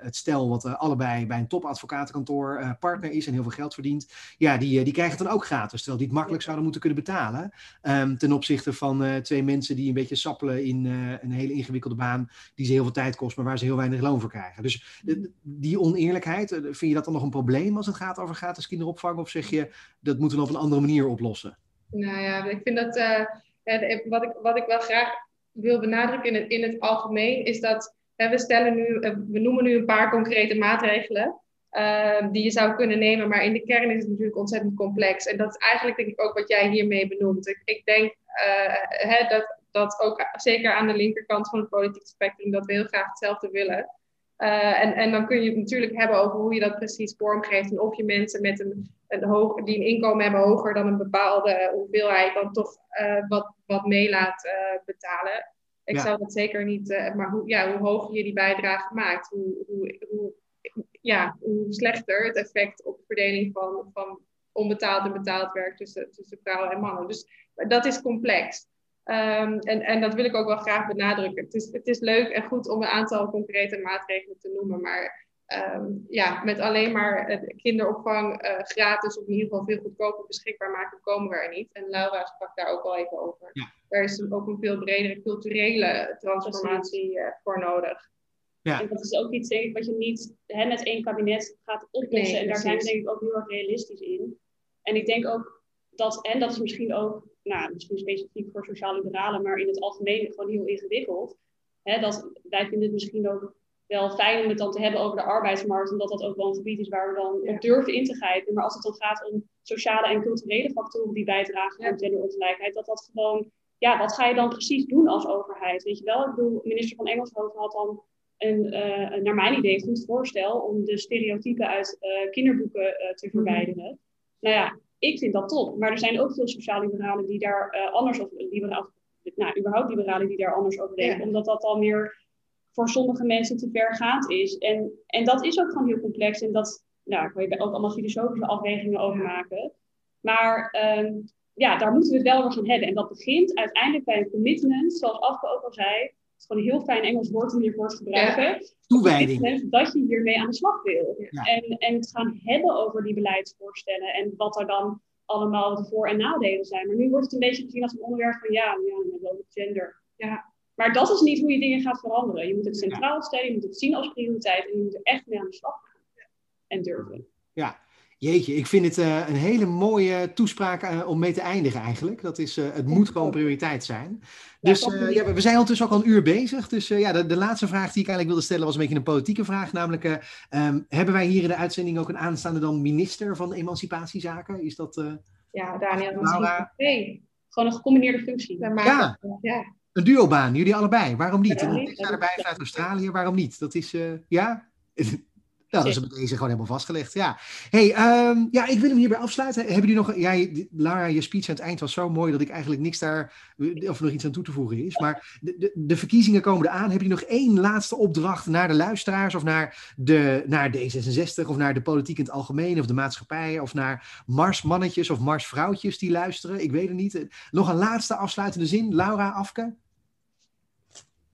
Speaker 1: het stel wat uh, allebei bij een topadvocatenkantoor uh, partner is en heel veel geld verdient, ja, die, die krijgen het dan ook gratis. Terwijl die het makkelijk zouden moeten kunnen betalen. Um, ten opzichte van twee mensen die een beetje sappelen in een hele ingewikkelde baan, die ze heel veel tijd kost, maar waar ze heel weinig loon voor krijgen. Dus die oneerlijkheid, eh, vind je dat dan nog een probleem als het gaat over gratis kinderopvang? Of zeg je, dat moeten we op een andere manier oplossen?
Speaker 3: Nou ja, ik vind dat, uh, wat, ik, wat ik wel graag wil benadrukken in het, in het algemeen, is dat we stellen nu, we noemen nu een paar concrete maatregelen. Die je zou kunnen nemen, maar in de kern is het natuurlijk ontzettend complex. En dat is eigenlijk denk ik ook wat jij hiermee benoemt. Ik, denk hè, dat, dat ook zeker aan de linkerkant van het politieke spectrum, dat we heel graag hetzelfde willen. Uh, en, en dan kun je het natuurlijk hebben over hoe je dat precies vormgeeft. En of je mensen met een, een hoog, die een inkomen hebben hoger dan een bepaalde hoeveelheid, dan toch uh, wat, wat mee laat uh, betalen. Ik zou dat zeker niet, maar hoe, ja, hoe hoger je die bijdrage maakt, hoe, hoe, hoe, ja, hoe slechter het effect op de verdeling van, van onbetaald en betaald werk tussen, tussen vrouwen en mannen. Dus dat is complex. Um, en, en dat wil ik ook wel graag benadrukken. Het is, het is leuk en goed om een aantal concrete maatregelen te noemen, maar um, ja, met alleen maar kinderopvang uh, gratis of in ieder geval veel goedkoper beschikbaar maken, komen we er niet. En Laura sprak daar ook al even over. Ja. Er is ook een veel bredere culturele transformatie uh, voor nodig.
Speaker 2: Ja. En dat is ook iets denk ik, wat je niet hè, met één kabinet gaat oplossen. Nee, en daar zijn we denk ik ook heel erg realistisch in. En ik denk ook dat, en dat is misschien ook nou, misschien specifiek voor sociaal-liberalen, maar in het algemeen gewoon heel ingewikkeld. Hè, dat, wij vinden het misschien ook wel fijn om het dan te hebben over de arbeidsmarkt, omdat dat ook wel een gebied is waar we dan op durven in te grijpen. Maar als het dan gaat om sociale en culturele factoren die bijdragen aan genderongelijkheid, dat dat gewoon, ja, wat ga je dan precies doen als overheid? Weet je wel, ik bedoel, minister van Engelshoven had dan een, uh, naar mijn idee, goed voorstel om de stereotypen uit uh, kinderboeken uh, te mhm. verwijderen. Nou ja, ik vind dat top. Maar er zijn ook veel sociaal liberalen die daar uh, anders over, nou, überhaupt liberalen die daar anders over denken. Omdat dat al meer voor sommige mensen te vergaand is. En, en dat is ook gewoon heel complex. En dat, nou, daar kan je ook allemaal filosofische afwegingen over maken. Maar ehm, ja, daar moeten we het wel over gaan hebben. En dat begint uiteindelijk bij een commitment, zoals Afke ook al zei. Het is gewoon een heel fijn Engels woord om hiervoor te gebruiken. Ja.
Speaker 1: Toewijding.
Speaker 2: Dat je hiermee aan de slag wil. En, en het gaan hebben over die beleidsvoorstellen. En wat er dan allemaal de voor- en nadelen zijn. Maar nu wordt het een beetje gezien als een onderwerp van ja, ja met gender. Ja. Maar dat is niet hoe je dingen gaat veranderen. Je moet het centraal stellen, je moet het zien als prioriteit en je moet er echt mee aan de slag gaan. En durven.
Speaker 1: Ja, Jeetje, ik vind het uh, een hele mooie toespraak uh, om mee te eindigen eigenlijk. Dat is, uh, het moet gewoon prioriteit zijn. Dus ja, we zijn ondertussen ook al een uur bezig. Dus ja, de, de, laatste vraag die ik eigenlijk wilde stellen was een beetje een politieke vraag. Namelijk, um, hebben wij hier in de uitzending ook een aanstaande dan minister van Emancipatiezaken? Is dat...
Speaker 3: ja, Daniel. Laura?
Speaker 2: Nee, gewoon een gecombineerde functie.
Speaker 1: Ja. ja, een duobaan, jullie allebei. Waarom niet? Ja, ik sta erbij vanuit Australië, waarom niet? Dat is, ja... Nou, dat is met deze gewoon helemaal vastgelegd. Ja. Hey, um, ja, ik wil hem hierbij afsluiten. Hebben jullie nog. Ja, Lara, je speech aan het eind was zo mooi dat ik eigenlijk niks daar. of nog iets aan toe te voegen is. Maar de, de, de verkiezingen komen eraan. Hebben jullie nog één laatste opdracht naar de luisteraars? Of naar, de, naar D66? Of naar de politiek in het algemeen? Of de maatschappij? Of naar Marsmannetjes of Marsvrouwtjes die luisteren? Ik weet het niet. Nog een laatste afsluitende zin. Laura Afke?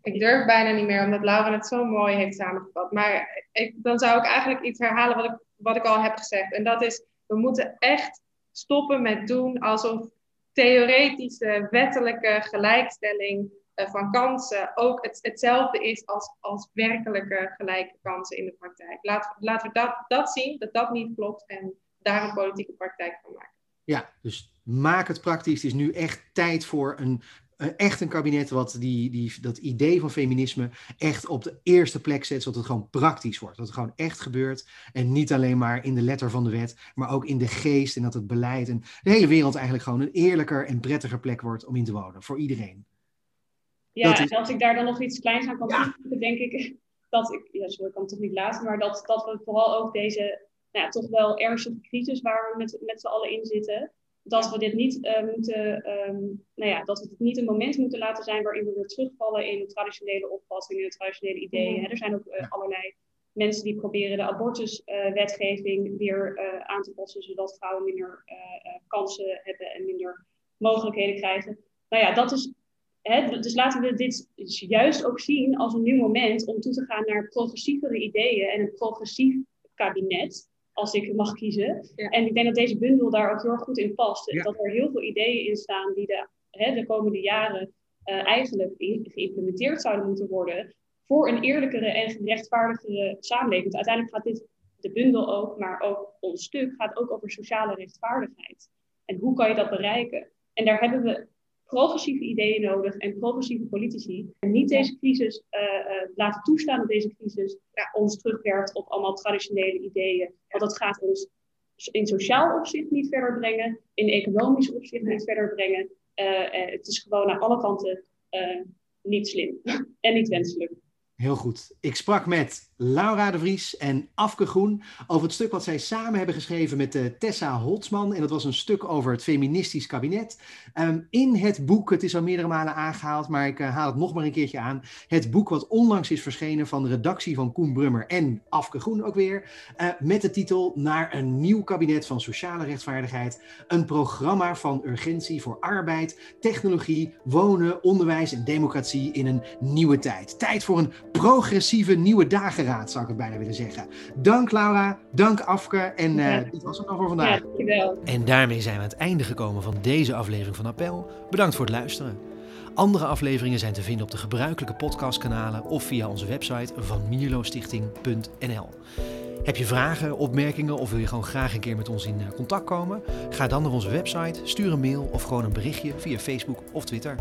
Speaker 3: Ik durf bijna niet meer, omdat Laura het zo mooi heeft samengevat. Maar ik, dan zou ik eigenlijk iets herhalen wat ik, wat ik al heb gezegd. En dat is, we moeten echt stoppen met doen alsof theoretische, wettelijke gelijkstelling uh, van kansen ook het, hetzelfde is als, als werkelijke gelijke kansen in de praktijk. Laten, laten we dat, dat zien, dat dat niet klopt en daar een politieke praktijk van maken.
Speaker 1: Ja, dus maak het praktisch. Het is nu echt tijd voor een echt een kabinet wat die, die, dat idee van feminisme echt op de eerste plek zet, zodat het gewoon praktisch wordt. Dat het gewoon echt gebeurt en niet alleen maar in de letter van de wet, maar ook in de geest en dat het beleid en de hele wereld eigenlijk gewoon een eerlijker en prettiger plek wordt om in te wonen, voor iedereen.
Speaker 2: Ja, en als ik daar dan nog iets kleins aan kan toevoegen, denk ik dat ik, ja, sorry, ik kan het toch niet laten, maar dat, dat we vooral ook deze nou ja, toch wel ernstige crisis waar we met, met z'n allen in zitten, dat we dit niet uh, moeten, um, nou ja, dat we het niet een moment moeten laten zijn waarin we weer terugvallen in traditionele opvattingen, traditionele ideeën. Er zijn ook uh, allerlei mensen die proberen de abortuswetgeving uh, weer aan te passen, zodat vrouwen minder kansen hebben en minder mogelijkheden krijgen. Nou ja, dat is. Hè, dus laten we dit juist ook zien als een nieuw moment om toe te gaan naar progressievere ideeën en een progressief kabinet als ik mag kiezen. En ik denk dat deze bundel daar ook heel erg goed in past. Dat er heel veel ideeën in staan die de, hè, de komende jaren uh, eigenlijk geïmplementeerd zouden moeten worden voor een eerlijkere en gerechtvaardigere samenleving. Want uiteindelijk gaat dit, de bundel ook, maar ook ons stuk, gaat ook over sociale rechtvaardigheid. En hoe kan je dat bereiken? En daar hebben we progressieve ideeën nodig en progressieve politici. En niet deze crisis uh, uh, laten toestaan dat deze crisis ja, ons terugwerkt op allemaal traditionele ideeën. Want dat gaat ons in sociaal opzicht niet verder brengen, in economisch opzicht niet verder brengen. Uh, het is gewoon aan alle kanten niet slim en niet wenselijk.
Speaker 1: Heel goed. Ik sprak met Laura de Vries en Afke Groen over het stuk wat zij samen hebben geschreven met uh, Tessa Holtzman. En dat was een stuk over het feministisch kabinet. Um, in het boek, het is al meerdere malen aangehaald, maar ik uh, haal het nog maar een keertje aan. Het boek wat onlangs is verschenen van de redactie van Koen Brummer en Afke Groen ook weer. Uh, met de titel Naar een nieuw kabinet van sociale rechtvaardigheid. Een programma van urgentie voor arbeid, technologie, wonen, onderwijs en democratie in een nieuwe tijd. Tijd voor een progressieve nieuwe dageraad, zou ik het bijna willen zeggen. Dank Laura, dank Afke en uh, dit was het dan voor vandaag. Ja,
Speaker 2: dankjewel.
Speaker 1: En daarmee zijn we aan het einde gekomen van deze aflevering van Appel. Bedankt voor het luisteren. Andere afleveringen zijn te vinden op de gebruikelijke podcastkanalen of via onze website van mierlostichting.nl. Heb je vragen, opmerkingen of wil je gewoon graag een keer met ons in contact komen? Ga dan naar onze website, stuur een mail of gewoon een berichtje via Facebook of Twitter.